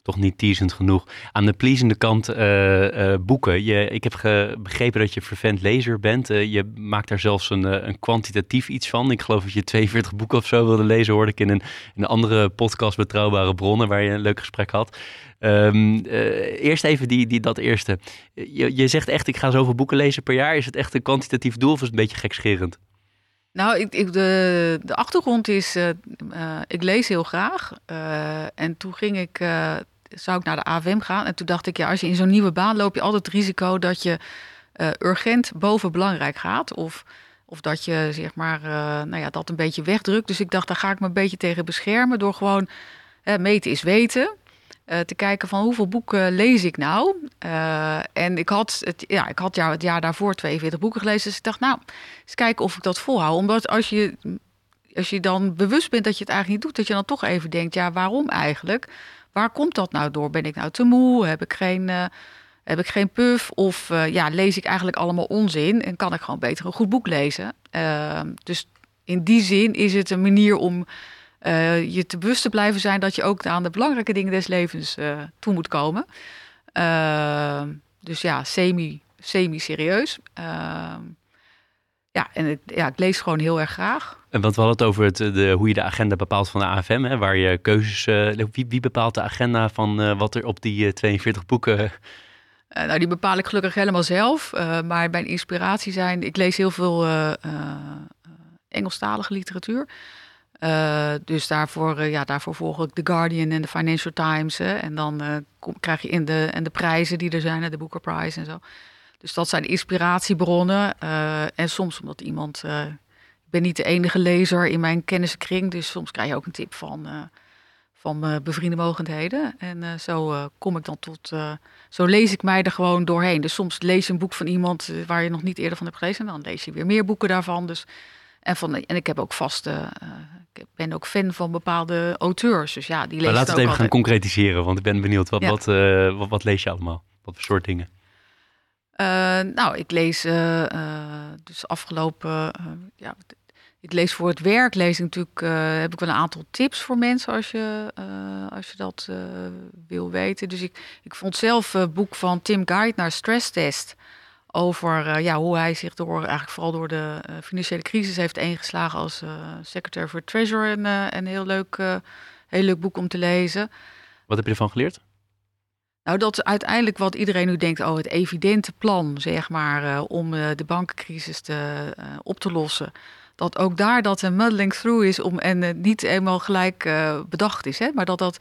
Toch niet teasend genoeg. Aan de pleasende kant uh, uh, boeken. Je, ik heb begrepen dat je vervent lezer bent. je maakt daar zelfs een, een kwantitatief iets van. Ik geloof dat je 42 boeken of zo wilde lezen, hoorde ik in een, een andere podcast Betrouwbare Bronnen, waar je een leuk gesprek had. Um, eerst even die, die, dat eerste. Je, je zegt echt, ik ga zoveel boeken lezen per jaar. Is het echt een kwantitatief doel of is het een beetje gekscherend? Nou, ik, de, de achtergrond is, uh, ik lees heel graag. Uh, en toen ging ik, zou ik naar de AVM gaan. En toen dacht ik, ja, als je in zo'n nieuwe baan loop je altijd het risico dat je urgent boven belangrijk gaat. Of, of dat je, zeg maar, nou ja, dat een beetje wegdrukt. Dus ik dacht, daar ga ik me een beetje tegen beschermen door gewoon, meten is weten. Uh, te kijken van hoeveel boeken lees ik nou. Uh, en ik had, het, ja, ik had jaar, het jaar daarvoor 42 boeken gelezen. Dus ik dacht, nou, eens kijken of ik dat volhoud. Omdat als je, als je dan bewust bent dat je het eigenlijk niet doet, dat je dan toch even denkt, ja, waarom eigenlijk? Waar komt dat nou door? Ben ik nou te moe? Heb ik geen, uh, heb ik geen puff? Of ja, lees ik eigenlijk allemaal onzin? En kan ik gewoon beter een goed boek lezen? dus in die zin is het een manier om uh, je te bewust te blijven zijn dat je ook aan de belangrijke dingen des levens uh, toe moet komen. Uh, dus ja, semi, semi-serieus. ja, en het, ja, ik lees gewoon heel erg graag. En wat we hadden het over het, de, hoe je de agenda bepaalt van de AFM, hè, waar je keuzes. wie, wie bepaalt de agenda van wat er op die 42 boeken. nou, die bepaal ik gelukkig helemaal zelf. maar mijn inspiratie zijn. Ik lees heel veel Engelstalige literatuur. Uh, dus daarvoor, uh, ja, daarvoor volg ik The Guardian en de Financial Times. Hè, en dan kom, krijg je in de, en de prijzen die er zijn, de Booker Prize en zo. Dus dat zijn inspiratiebronnen. en soms omdat iemand. ik ben niet de enige lezer in mijn kenniskring. Dus soms krijg je ook een tip van, van bevriende mogendheden. En zo kom ik dan tot. zo lees ik mij er gewoon doorheen. Dus soms lees je een boek van iemand waar je nog niet eerder van hebt gelezen. En dan lees je weer meer boeken daarvan. Dus. En, van, en ik heb ook vaste ik ben ook fan van bepaalde auteurs. Dus ja, die lees maar laten we het even gaan concretiseren, want ik ben benieuwd. Wat, wat, uh, wat, wat, lees je allemaal? Wat voor soort dingen? Uh, nou, ik lees uh, dus afgelopen... ja, ik lees voor het werk, lees ik natuurlijk, heb ik wel een aantal tips voor mensen als je, als je dat wil weten. Dus ik, ik vond zelf het boek van Tim Geithner, Stress Test over uh, ja, hoe hij zich door, eigenlijk vooral door de uh, financiële crisis heeft ingeslagen als uh, secretary for Treasury. Een, een heel, leuk, heel leuk boek om te lezen. Wat heb je ervan geleerd? Nou, dat is uiteindelijk wat iedereen nu denkt, oh, het evidente plan, zeg maar, om de bankencrisis te, op te lossen. Dat ook daar dat een muddling through is om, en niet eenmaal gelijk bedacht is, hè, maar dat dat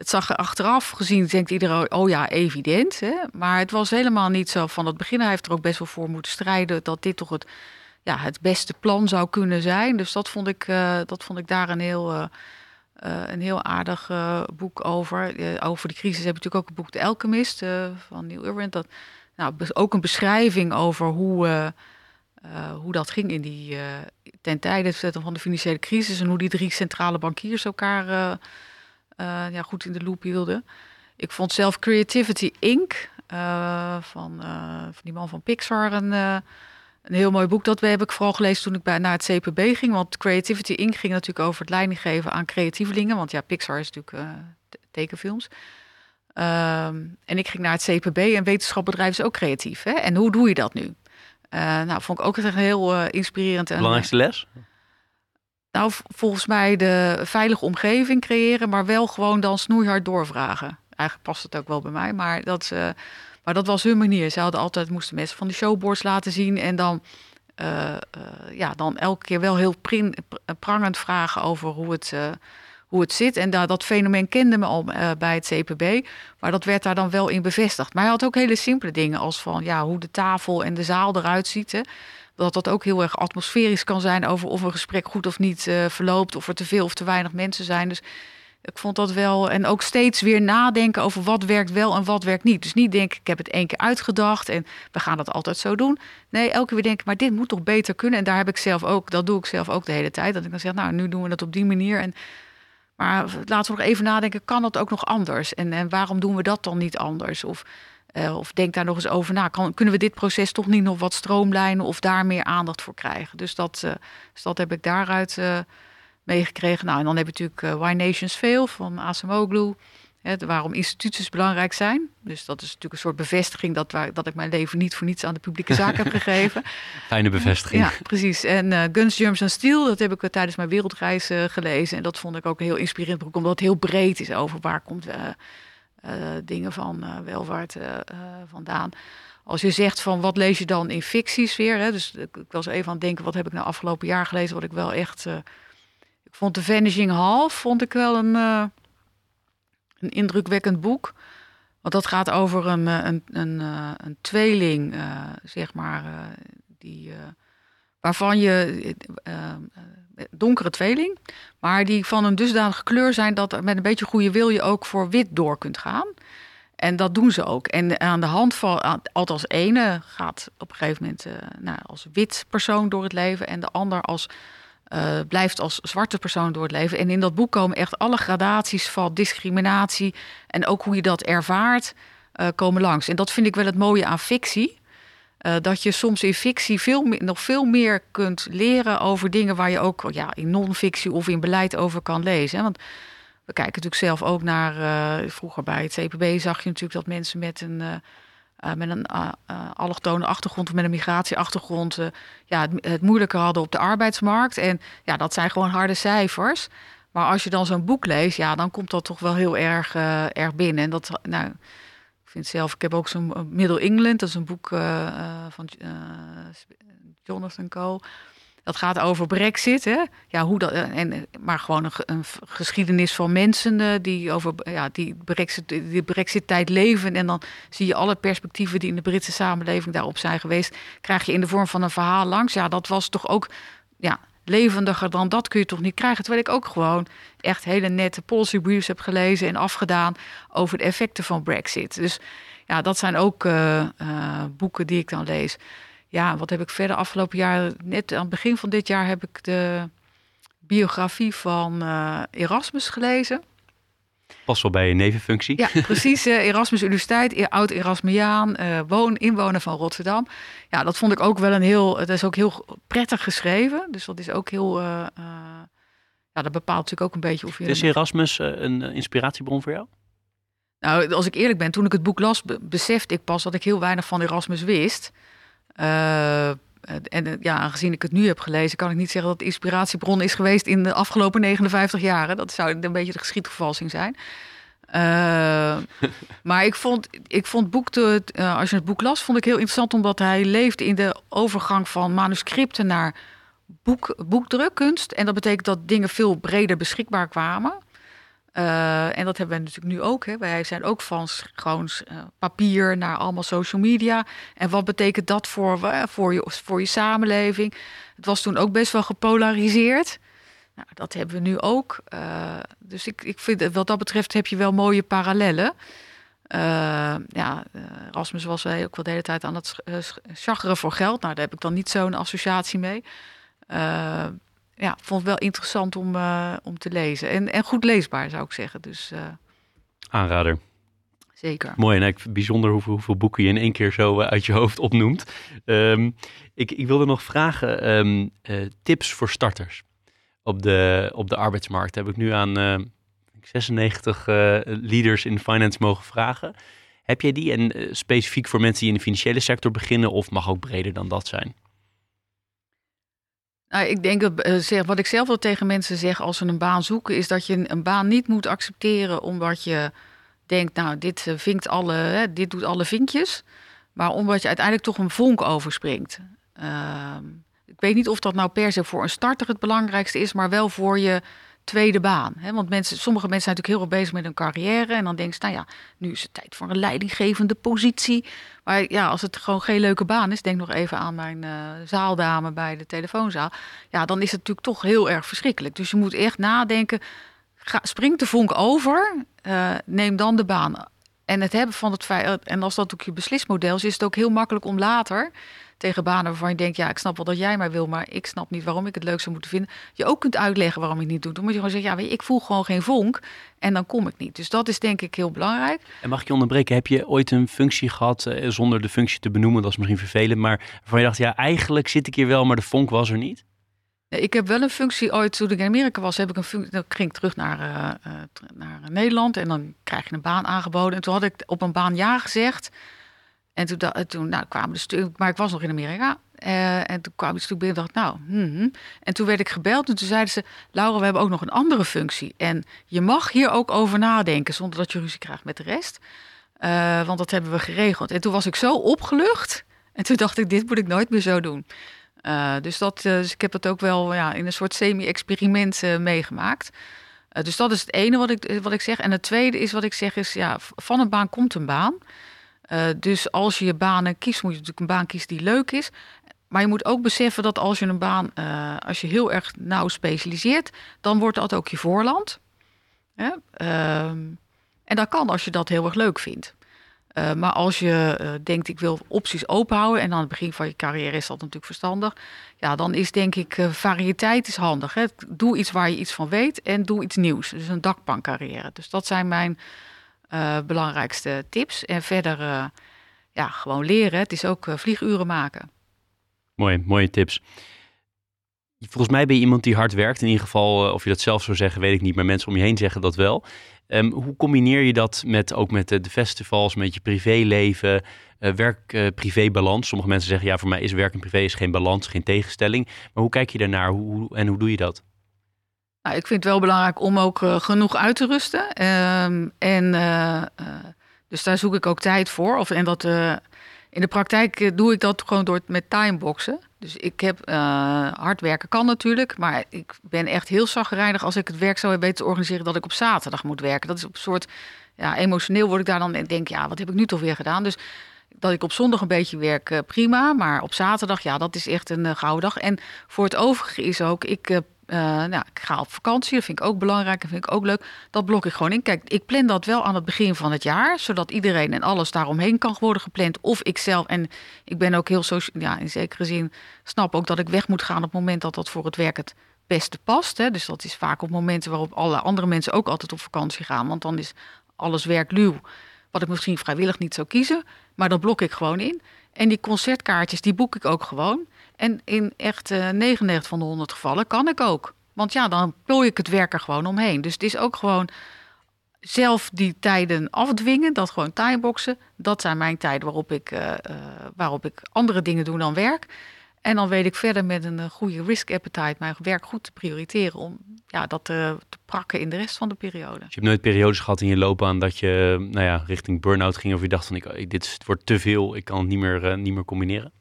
het zag er achteraf gezien, denkt iedereen, oh ja, evident. Hè? Maar het was helemaal niet zo van het begin. Hij heeft er ook best wel voor moeten strijden dat dit toch het, ja, het beste plan zou kunnen zijn. Dus dat vond ik, dat vond ik daar een heel, een heel aardig boek over. over de crisis heb je natuurlijk ook het boek De Alchemist van Neil Irwin. Dat, nou, ook een beschrijving over hoe hoe dat ging in die, uh, ten tijde van de financiële crisis en hoe die drie centrale bankiers elkaar ja, goed in de loop hielden. Ik vond zelf Creativity Inc. van, van die man van Pixar een, een heel mooi boek. Dat heb ik vooral gelezen toen ik bij, naar het CPB ging. Want Creativity Inc. ging natuurlijk over het leiding geven aan creatievelingen. Want ja, Pixar is natuurlijk tekenfilms. Um, en ik ging naar het CPB en wetenschapbedrijf is ook creatief. Hè? En hoe doe je dat nu? Nou, vond ik ook echt heel inspirerend. Belangrijkste les? Nou, volgens mij de veilige omgeving creëren, maar wel gewoon dan snoeihard doorvragen. Eigenlijk past het ook wel bij mij, maar dat, maar dat was hun manier. Ze hadden altijd, moesten mensen van de showboards laten zien en dan, ja, dan elke keer wel heel prin, prangend vragen over hoe het hoe het zit. En dat fenomeen kende me al bij het CPB. Maar dat werd daar dan wel in bevestigd. Maar hij had ook hele simpele dingen als van ja, hoe de tafel en de zaal eruit ziet. Dat dat ook heel erg atmosferisch kan zijn over of een gesprek goed of niet uh, verloopt. Of er te veel of te weinig mensen zijn. Dus ik vond dat wel. En ook steeds weer nadenken over wat werkt wel en wat werkt niet. Dus niet denken, ik heb het één keer uitgedacht en we gaan dat altijd zo doen. Nee, elke keer denken, maar dit moet toch beter kunnen. En daar heb ik zelf ook, dat doe ik zelf ook de hele tijd. Dat ik dan zeg, nou, nu doen we dat op die manier. En maar laten we nog even nadenken, kan dat ook nog anders? En, en waarom doen we dat dan niet anders? Of, uh, of denk daar nog eens over na. Kan, kunnen we dit proces toch niet nog wat stroomlijnen of daar meer aandacht voor krijgen? Dus dat, uh, dus dat heb ik daaruit uh, meegekregen. Nou, en dan heb je natuurlijk Why Nations Fail van Asamoglu. Hè, waarom instituties belangrijk zijn. Dus dat is natuurlijk een soort bevestiging dat, waar, dat ik mijn leven niet voor niets aan de publieke zaak heb gegeven. Fijne bevestiging. Ja, precies. En uh, Guns, Germs and Steel, dat heb ik uh, tijdens mijn wereldreis uh, gelezen. En dat vond ik ook een heel inspirerend boek, omdat het heel breed is over waar komt dingen van welvaart vandaan. Als je zegt van wat lees je dan in fictiesfeer, hè, dus ik, was even aan het denken, wat heb ik nou afgelopen jaar gelezen, wat ik wel echt... ik vond The Vanishing Half, vond ik wel een een indrukwekkend boek. Want dat gaat over een, eh, een, een, eh, een tweeling, zeg maar, die, waarvan je. Donkere tweeling, maar die van een dusdanige kleur zijn dat met een beetje goede wil je ook voor wit door kunt gaan. En dat doen ze ook. En aan de hand van, althans ene gaat op een gegeven moment nou, als wit persoon door het leven en de ander als uh, blijft als zwarte persoon door het leven. En in dat boek komen echt alle gradaties van discriminatie en ook hoe je dat ervaart, uh, komen langs. En dat vind ik wel het mooie aan fictie. Uh, dat je soms in fictie veel meer, nog veel meer kunt leren over dingen waar je ook ja, in non-fictie of in beleid over kan lezen. Want we kijken natuurlijk zelf ook naar, vroeger bij het CPB zag je natuurlijk dat mensen met een uh, met een allochtone achtergrond of met een migratieachtergrond ja, het, het, moeilijker hadden op de arbeidsmarkt. En ja, dat zijn gewoon harde cijfers. Maar als je dan zo'n boek leest, ja, dan komt dat toch wel heel erg, erg binnen. En dat, nou, vind zelf, ik heb ook zo'n Middle England, dat is een boek van Jonathan Cole. Dat gaat over Brexit. Hè? Ja, hoe dat, en, maar gewoon een, een geschiedenis van mensen die over ja, die Brexit, die Brexit-tijd leven. En dan zie je alle perspectieven die in de Britse samenleving daarop zijn geweest. Krijg je in de vorm van een verhaal langs. Ja, dat was toch ook ja, levendiger dan dat kun je toch niet krijgen. Terwijl ik ook gewoon echt hele nette policy briefs heb gelezen en afgedaan over de effecten van Brexit. Dus ja, dat zijn ook uh, uh, boeken die ik dan lees ja, wat heb ik verder afgelopen jaar? Net aan het begin van dit jaar heb ik de biografie van uh, Erasmus gelezen. Pas wel bij je nevenfunctie. Ja, precies. Uh, Erasmus Universiteit, e-, oud Erasmiaan, uh, woon, inwoner van Rotterdam. Ja, dat vond ik ook wel een heel. Het is ook heel prettig geschreven. Dus dat is ook heel. ja, dat bepaalt natuurlijk ook een beetje of je. Is Erasmus een inspiratiebron voor jou? Nou, als ik eerlijk ben, toen ik het boek las, besefte ik pas dat ik heel weinig van Erasmus wist. Uh, en ja, aangezien ik het nu heb gelezen, kan ik niet zeggen dat het inspiratiebron is geweest in de afgelopen 59 jaren. Dat zou een beetje de geschiedvervalsing zijn. Uh, maar ik vond, ik vond boek te, uh, als je het boek las, vond ik heel interessant omdat hij leefde in de overgang van manuscripten naar boek, boekdrukkunst. En dat betekent dat dingen veel breder beschikbaar kwamen. Uh, en dat hebben we natuurlijk nu ook. Hè. Wij zijn ook van gewoon uh, papier naar allemaal social media. En wat betekent dat voor, uh, voor, je, voor je samenleving? Het was toen ook best wel gepolariseerd. Nou, dat hebben we nu ook. dus ik, ik vind, wat dat betreft heb je wel mooie parallellen. ja, Rasmus was wij ook wel de hele tijd aan het chageren voor geld. Nou, daar heb ik dan niet zo'n associatie mee ja, vond het wel interessant om, uh, om te lezen. En, en goed leesbaar, zou ik zeggen. Dus, uh, Aanrader. Zeker. Mooi en ik, bijzonder hoeveel, hoeveel, boeken je in één keer zo uh, uit je hoofd opnoemt. Um, ik, ik wilde nog vragen, um, tips voor starters op de, op de arbeidsmarkt. Heb ik nu aan 96 leaders in finance mogen vragen. Heb jij die en specifiek voor mensen die in de financiële sector beginnen of mag ook breder dan dat zijn? Nou, ik denk dat uh, zeg, wat ik zelf wel tegen mensen zeg als ze een baan zoeken, is dat je een baan niet moet accepteren omdat je denkt, nou, dit uh, vinkt alle, hè, dit doet alle vinkjes, maar omdat je uiteindelijk toch een vonk overspringt. Uh, ik weet niet of dat nou per se voor een starter het belangrijkste is, maar wel voor je tweede baan. Hè? Want mensen, sommige mensen zijn natuurlijk heel erg bezig met hun carrière. En dan denken ze, nou ja, nu is het tijd voor een leidinggevende positie. Maar ja, als het gewoon geen leuke baan is, denk nog even aan mijn uh, zaaldame bij de telefoonzaal. Ja, dan is het natuurlijk toch heel erg verschrikkelijk. Dus je moet echt nadenken, ga, spring de vonk over, uh, neem dan de baan. En het hebben van het feit, en als dat ook je beslismodel is, is het ook heel makkelijk om later tegen banen waarvan je denkt, ja, ik snap wel dat jij mij wil, maar ik snap niet waarom ik het leuk zou moeten vinden. Je ook kunt uitleggen waarom je het niet doet. Dan moet je gewoon zeggen, ja, weet je, ik voel gewoon geen vonk en dan kom ik niet. Dus dat is denk ik heel belangrijk. En mag ik je onderbreken, heb je ooit een functie gehad, eh, zonder de functie te benoemen, dat is misschien vervelend, maar waarvan je dacht, ja, eigenlijk zit ik hier wel, maar de vonk was er niet? Ik heb wel een functie ooit, toen ik in Amerika was, heb ik een functie. Dan ging ik terug naar, uh, naar Nederland en dan krijg je een baan aangeboden. En toen had ik op een baan ja gezegd. En toen, toen nou, kwamen de stukken, maar ik was nog in Amerika. Uh, en toen kwam het stuk binnen en dacht nou, hmm. en toen werd ik gebeld en toen zeiden ze, Laura, we hebben ook nog een andere functie. En je mag hier ook over nadenken zonder dat je ruzie krijgt met de rest. Uh, want dat hebben we geregeld. En toen was ik zo opgelucht. En toen dacht ik, dit moet ik nooit meer zo doen. Uh, dus, dat, dus ik heb het ook wel ja, in een soort semi-experiment meegemaakt. dus dat is het ene wat ik, wat ik zeg. En het tweede is wat ik zeg is, ja, van een baan komt een baan. Uh, dus als je je banen kiest, moet je natuurlijk een baan kiezen die leuk is. Maar je moet ook beseffen dat als je een baan, uh, als je heel erg nauw specialiseert, dan wordt dat ook je voorland. Uh, en dat kan als je dat heel erg leuk vindt. Uh, maar als je denkt, ik wil opties openhouden, en aan het begin van je carrière is dat natuurlijk verstandig, ja, dan is denk ik variëteit is handig. Hè? Doe iets waar je iets van weet en doe iets nieuws. Dus een dakpankcarrière. Dus dat zijn mijn uh, belangrijkste tips. En verder, uh, ja, gewoon leren. Het is ook uh, vlieguren maken. Mooi, mooie tips. Volgens mij ben je iemand die hard werkt. In ieder geval, of je dat zelf zou zeggen, weet ik niet. Maar mensen om je heen zeggen dat wel. Um, hoe combineer je dat met ook met de, festivals, met je privéleven, werk-privé-balans? Sommige mensen zeggen, ja, voor mij is werk en privé is geen balans, geen tegenstelling. Maar hoe kijk je daarnaar hoe, en hoe doe je dat? Nou, ik vind het wel belangrijk om ook uh, genoeg uit te rusten. Uh, en uh, dus daar zoek ik ook tijd voor. Of, en dat, in de praktijk doe ik dat gewoon door met timeboxen. Dus ik heb hard werken kan natuurlijk, maar ik ben echt heel zagrijnig als ik het werk zou weten te organiseren dat ik op zaterdag moet werken. Dat is op een soort, ja, emotioneel word ik daar dan en denk, ja, wat heb ik nu toch weer gedaan? Dus dat ik op zondag een beetje werk, prima. Maar op zaterdag, ja, dat is echt een gouden dag. En voor het overige is ook, ik uh, nou, ik ga op vakantie, dat vind ik ook belangrijk en vind ik ook leuk. Dat blok ik gewoon in. Kijk, ik plan dat wel aan het begin van het jaar, zodat iedereen en alles daaromheen kan worden gepland. Of ik zelf, en ik ben ook heel zo, ja, in zekere zin snap ook dat ik weg moet gaan op het moment dat dat voor het werk het beste past. Hè. Dus dat is vaak op momenten waarop alle andere mensen ook altijd op vakantie gaan, want dan is alles werkluw. Wat ik misschien vrijwillig niet zou kiezen, maar dat blok ik gewoon in. En die concertkaartjes, die boek ik ook gewoon. En in echt uh, 99 van de 100 gevallen kan ik ook. Want ja, dan plooi ik het werk er gewoon omheen. Dus het is ook gewoon zelf die tijden afdwingen, dat gewoon timeboxen. Dat zijn mijn tijden waarop ik, uh, uh, waarop ik andere dingen doe dan werk. En dan weet ik verder met een goede risk appetite mijn werk goed te prioriteren om ja, dat te, te prakken in de rest van de periode. Dus je hebt nooit periodes gehad in je loopbaan dat je nou ja, richting burn-out ging of je dacht van ik, dit wordt te veel, ik kan het niet meer, niet meer combineren?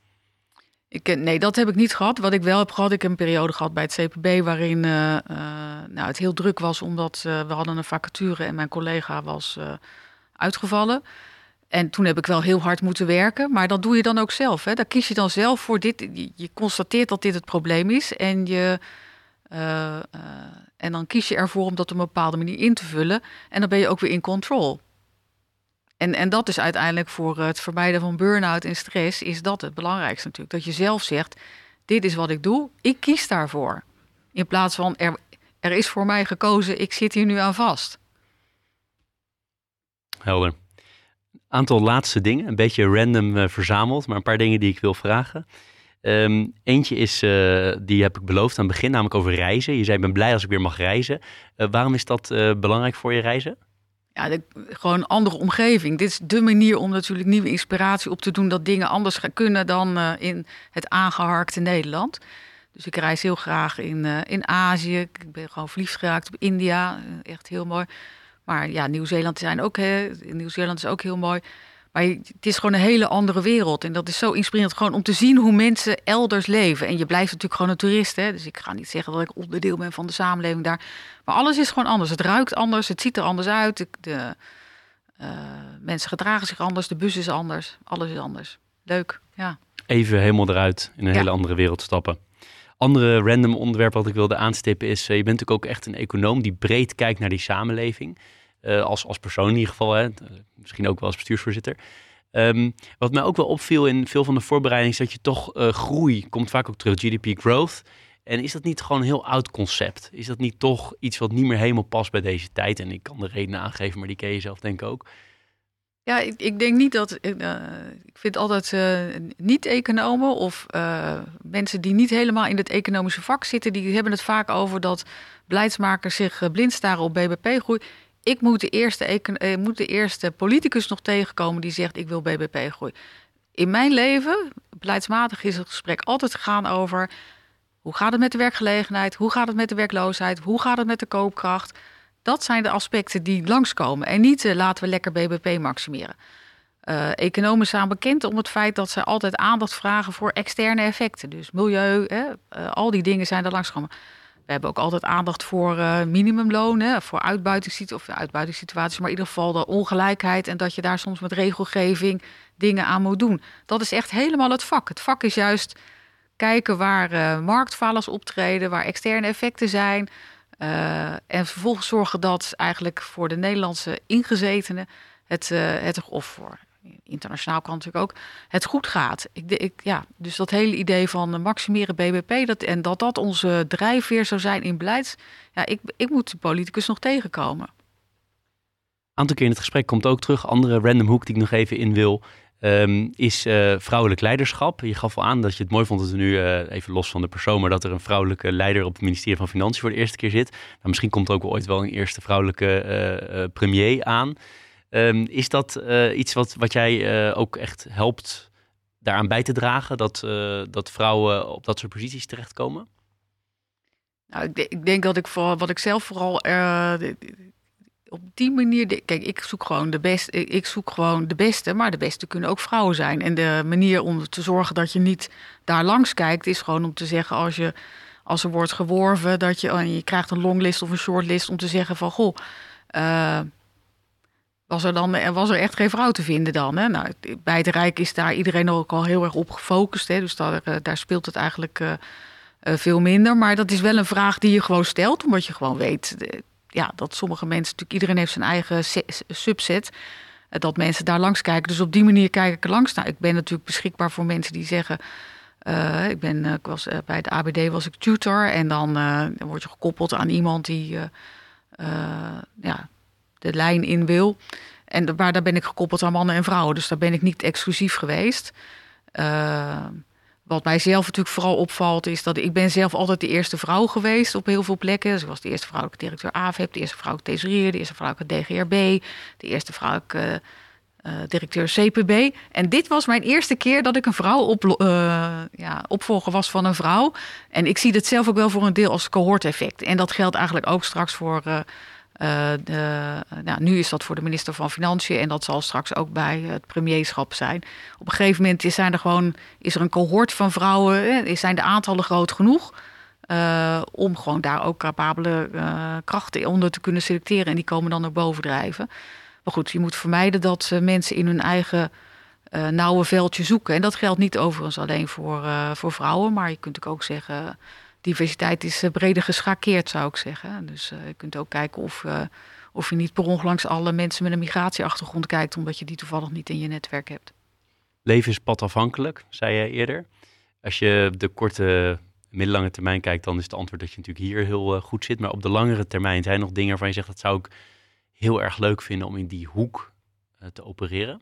Ik, nee, dat heb ik niet gehad. Wat ik wel heb gehad, ik heb een periode gehad bij het CPB waarin uh, nou, het heel druk was omdat we hadden een vacature en mijn collega was uitgevallen. En toen heb ik wel heel hard moeten werken, maar dat doe je dan ook zelf. Hè? Daar kies je dan zelf voor. Dit, je, je constateert dat dit het probleem is en, je, en dan kies je ervoor om dat op een bepaalde manier in te vullen. En dan ben je ook weer in control. En, en dat is uiteindelijk voor het vermijden van burn-out en stress, is dat het belangrijkste natuurlijk. Dat je zelf zegt, dit is wat ik doe, ik kies daarvoor. In plaats van, er, er is voor mij gekozen, ik zit hier nu aan vast. Helder. Aantal laatste dingen, een beetje random uh, verzameld, maar een paar dingen die ik wil vragen. Um, eentje is, uh, die heb ik beloofd aan het begin, namelijk over reizen. Je zei, ik ben blij als ik weer mag reizen. Uh, waarom is dat belangrijk voor je reizen? Ja, gewoon een andere omgeving. Dit is de manier om natuurlijk nieuwe inspiratie op te doen, dat dingen anders gaan kunnen dan uh, in het aangeharkte Nederland. Dus ik reis heel graag in, uh, in Azië. Ik ben gewoon verliefd geraakt op India. Uh, echt heel mooi. Maar ja, Nieuw-Zeeland zijn ook, Nieuw-Zeeland is ook heel mooi. Maar het is gewoon een hele andere wereld. En dat is zo inspirerend gewoon om te zien hoe mensen elders leven. En je blijft natuurlijk gewoon een toerist. Hè? Dus ik ga niet zeggen dat ik onderdeel ben van de samenleving daar. Maar alles is gewoon anders. Het ruikt anders, het ziet er anders uit. De, uh, mensen gedragen zich anders, de bus is anders. Alles is anders. Leuk, ja. Even helemaal eruit in een hele andere wereld stappen. Andere random onderwerp wat ik wilde aanstippen is... Uh, je bent natuurlijk ook echt een econoom die breed kijkt naar die samenleving... Uh, als, als persoon in ieder geval, hè. misschien ook wel als bestuursvoorzitter. Um, wat mij ook wel opviel in veel van de voorbereiding is dat je toch uh, groei komt vaak ook terug, GDP growth. En is dat niet gewoon een heel oud concept? Is dat niet toch iets wat niet meer helemaal past bij deze tijd? En ik kan de redenen aangeven, maar die ken je zelf denk ik ook. Ja, ik, ik denk niet dat. Ik vind altijd niet-economen of mensen die niet helemaal in het economische vak zitten, die hebben het vaak over dat beleidsmakers zich blind staren op BBP-groei ik moet de, eerste, eh, moet de eerste politicus nog tegenkomen die zegt: Ik wil BBP groei. In mijn leven, beleidsmatig, is het gesprek altijd gegaan over. Hoe gaat het met de werkgelegenheid? Hoe gaat het met de werkloosheid? Hoe gaat het met de koopkracht? Dat zijn de aspecten die langskomen. En niet uh, laten we lekker BBP maximeren. Uh, economen staan bekend om het feit dat ze altijd aandacht vragen voor externe effecten. Dus milieu, hè, al die dingen zijn er langsgekomen. We hebben ook altijd aandacht voor uh, minimumloon, voor uitbuitingssituaties, of uitbuitingssituaties, maar in ieder geval de ongelijkheid en dat je daar soms met regelgeving dingen aan moet doen. Dat is echt helemaal het vak. Het vak is juist kijken waar uh, optreden, waar externe effecten zijn. Uh, en vervolgens zorgen dat eigenlijk voor de Nederlandse ingezetenen het, het of voor internationaal kan natuurlijk ook, het goed gaat. Ik, ik, ja, dus dat hele idee van maximeren BBP dat, en dat dat onze drijfveer zou zijn in beleids, ja, ik, ik moet de politicus nog tegenkomen. Een aantal keer in het gesprek komt ook terug, andere random hoek die ik nog even in wil, um, is uh, vrouwelijk leiderschap. Je gaf al aan dat je het mooi vond dat er nu, uh, even los van de persoon, maar dat er een vrouwelijke leider op het ministerie van Financiën voor de eerste keer zit. Nou, misschien komt er ook ooit wel een eerste vrouwelijke premier aan. Um, is dat uh, iets wat, wat jij uh, ook echt helpt daaraan bij te dragen? Dat, uh, dat vrouwen op dat soort posities terechtkomen? Nou, ik, ik denk dat ik vooral, wat ik zelf vooral op die manier. Kijk, ik zoek gewoon de beste. Ik zoek gewoon de beste, maar de beste kunnen ook vrouwen zijn. En de manier om te zorgen dat je niet daar langs kijkt, is gewoon om te zeggen als je als er wordt geworven, dat je, je krijgt een longlist of een shortlist om te zeggen van goh was er dan was er echt geen vrouw te vinden dan. Hè? Nou, bij het Rijk is daar iedereen ook al heel erg op gefocust. Hè? Dus daar, eh, daar speelt het eigenlijk uh, uh, veel minder. Maar dat is wel een vraag die je gewoon stelt, omdat je gewoon weet ja, dat sommige mensen, natuurlijk iedereen heeft zijn eigen subset. dat mensen daar langs kijken. Dus op die manier kijk ik er langs. Nou, ik ben natuurlijk beschikbaar voor mensen die zeggen. ik, ben, ik was, bij de ABD was ik tutor en dan, dan word je gekoppeld aan iemand die ja, de lijn in wil. En waar, daar ben ik gekoppeld aan mannen en vrouwen. Dus daar ben ik niet exclusief geweest. Uh, wat mijzelf natuurlijk vooral opvalt, is dat ik ben zelf altijd de eerste vrouw geweest op heel veel plekken. Dus ik was de eerste vrouwelijke directeur AVEP, de eerste vrouwelijke tesorier, de eerste vrouwelijke DGRB, de eerste vrouwelijke uh, directeur CPB. En dit was mijn eerste keer dat ik een vrouw op, uh, ja, opvolger was van een vrouw. En ik zie dat zelf ook wel voor een deel als cohort-effect. En dat geldt eigenlijk ook straks voor de, nou, nu is dat voor de minister van Financiën en dat zal straks ook bij het premierschap zijn. Op een gegeven moment is, zijn er gewoon, is er een cohort van vrouwen, eh, zijn de aantallen groot genoeg uh, om gewoon daar ook capabele uh, krachten onder te kunnen selecteren en die komen dan naar boven drijven. Maar goed, je moet vermijden dat mensen in hun eigen nauwe veldje zoeken. En dat geldt niet overigens alleen voor, voor vrouwen, maar je kunt ook zeggen diversiteit is eh, breder geschakeerd, zou ik zeggen. Dus uh, je kunt ook kijken of, uh, of je niet per ongeluk alle mensen met een migratieachtergrond kijkt, omdat je die toevallig niet in je netwerk hebt. Leven is padafhankelijk, zei je eerder. Als je de korte, middellange termijn kijkt, dan is het antwoord dat je natuurlijk hier heel goed zit. Maar op de langere termijn zijn nog dingen waarvan je zegt dat zou ik heel erg leuk vinden om in die hoek te opereren.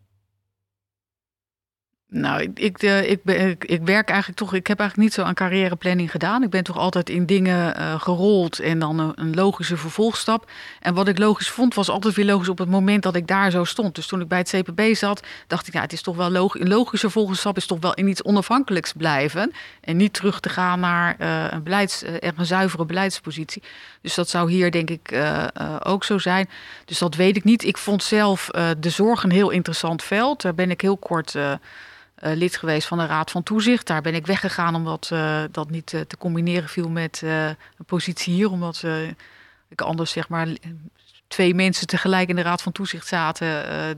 Nou, ik, ik, eh, ik, ben, ik, werk eigenlijk toch. Ik heb eigenlijk niet zo aan carrièreplanning gedaan. Ik ben toch altijd in dingen uh, gerold en dan een, logische vervolgstap. En wat ik logisch vond, was altijd weer logisch op het moment dat ik daar zo stond. Dus toen ik bij het CPB zat, dacht ik, ja, het is toch wel. Een logische vervolgstap is toch wel in iets onafhankelijks blijven. En niet terug te gaan naar uh, een, beleids, een zuivere beleidspositie. Dus dat zou hier denk ik ook zo zijn. Dus dat weet ik niet. Ik vond zelf de zorg een heel interessant veld. Daar ben ik heel kort uh, lid geweest van de Raad van Toezicht. Daar ben ik weggegaan omdat uh, dat niet uh, te combineren viel met een positie hier. Omdat ik anders zeg maar twee mensen tegelijk in de Raad van Toezicht zaten.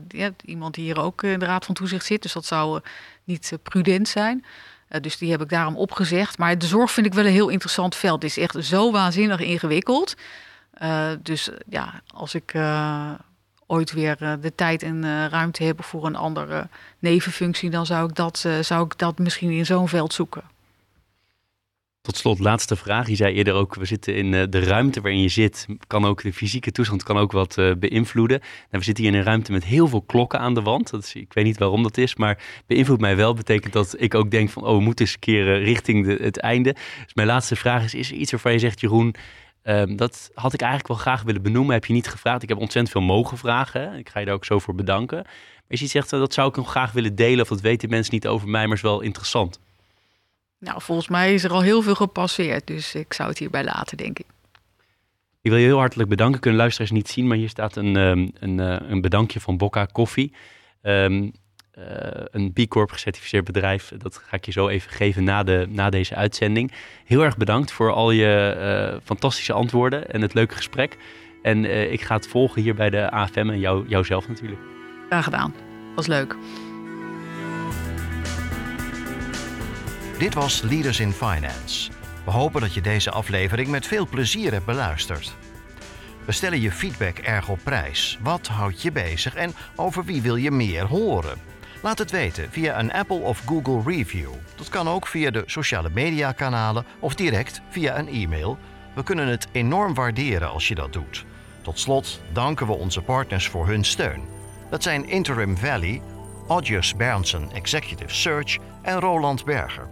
Ja, iemand die hier ook in de Raad van Toezicht zit. Dus dat zou niet prudent zijn. dus die heb ik daarom opgezegd. Maar de zorg vind ik wel een heel interessant veld. Het is echt zo waanzinnig ingewikkeld. dus ja, als ik ooit weer eh, de tijd en eh, ruimte hebben voor een andere nevenfunctie, dan zou ik dat, eh, zou ik dat misschien in zo'n veld zoeken. Tot slot, laatste vraag. Je zei eerder ook, we zitten in de ruimte waarin je zit. Kan ook de fysieke toestand kan ook wat beïnvloeden. Nou, we zitten hier in een ruimte met heel veel klokken aan de wand. Dat is, ik weet niet waarom dat is, maar beïnvloedt mij wel. Betekent dat ik ook denk van, oh, we moeten eens een keer richting de, het einde. Dus mijn laatste vraag is, is er iets waarvan je zegt, Jeroen, Um, dat had ik eigenlijk wel graag willen benoemen. Heb je niet gevraagd. Ik heb ontzettend veel mogen vragen. Ik ga je daar ook zo voor bedanken. Maar als je zegt, dat zou ik nog graag willen delen. Of dat weten mensen niet over mij, maar is wel interessant. Nou, volgens mij is er al heel veel gepasseerd. Dus ik zou het hierbij laten, denk ik. Ik wil je heel hartelijk bedanken. Kunnen luisteraars niet zien, maar hier staat een, um, een, uh, een bedankje van Bocca Koffie. Um, uh, een B Corp gecertificeerd bedrijf. Dat ga ik je zo even geven na, de, na deze uitzending. Heel erg bedankt voor al je uh, fantastische antwoorden en het leuke gesprek. En uh, ik ga het volgen hier bij de AFM en jou, jouzelf natuurlijk. Graag gedaan. Was leuk. Dit was Leaders in Finance. We hopen dat je deze aflevering met veel plezier hebt beluisterd. We stellen je feedback erg op prijs. Wat houdt je bezig en over wie wil je meer horen? Laat het weten via een Apple of Google review. Dat kan ook via de sociale media kanalen of direct via een e-mail. We kunnen het enorm waarderen als je dat doet. Tot slot danken we onze partners voor hun steun. Dat zijn Interim Valley, Audius Berndsen Executive Search en Roland Berger.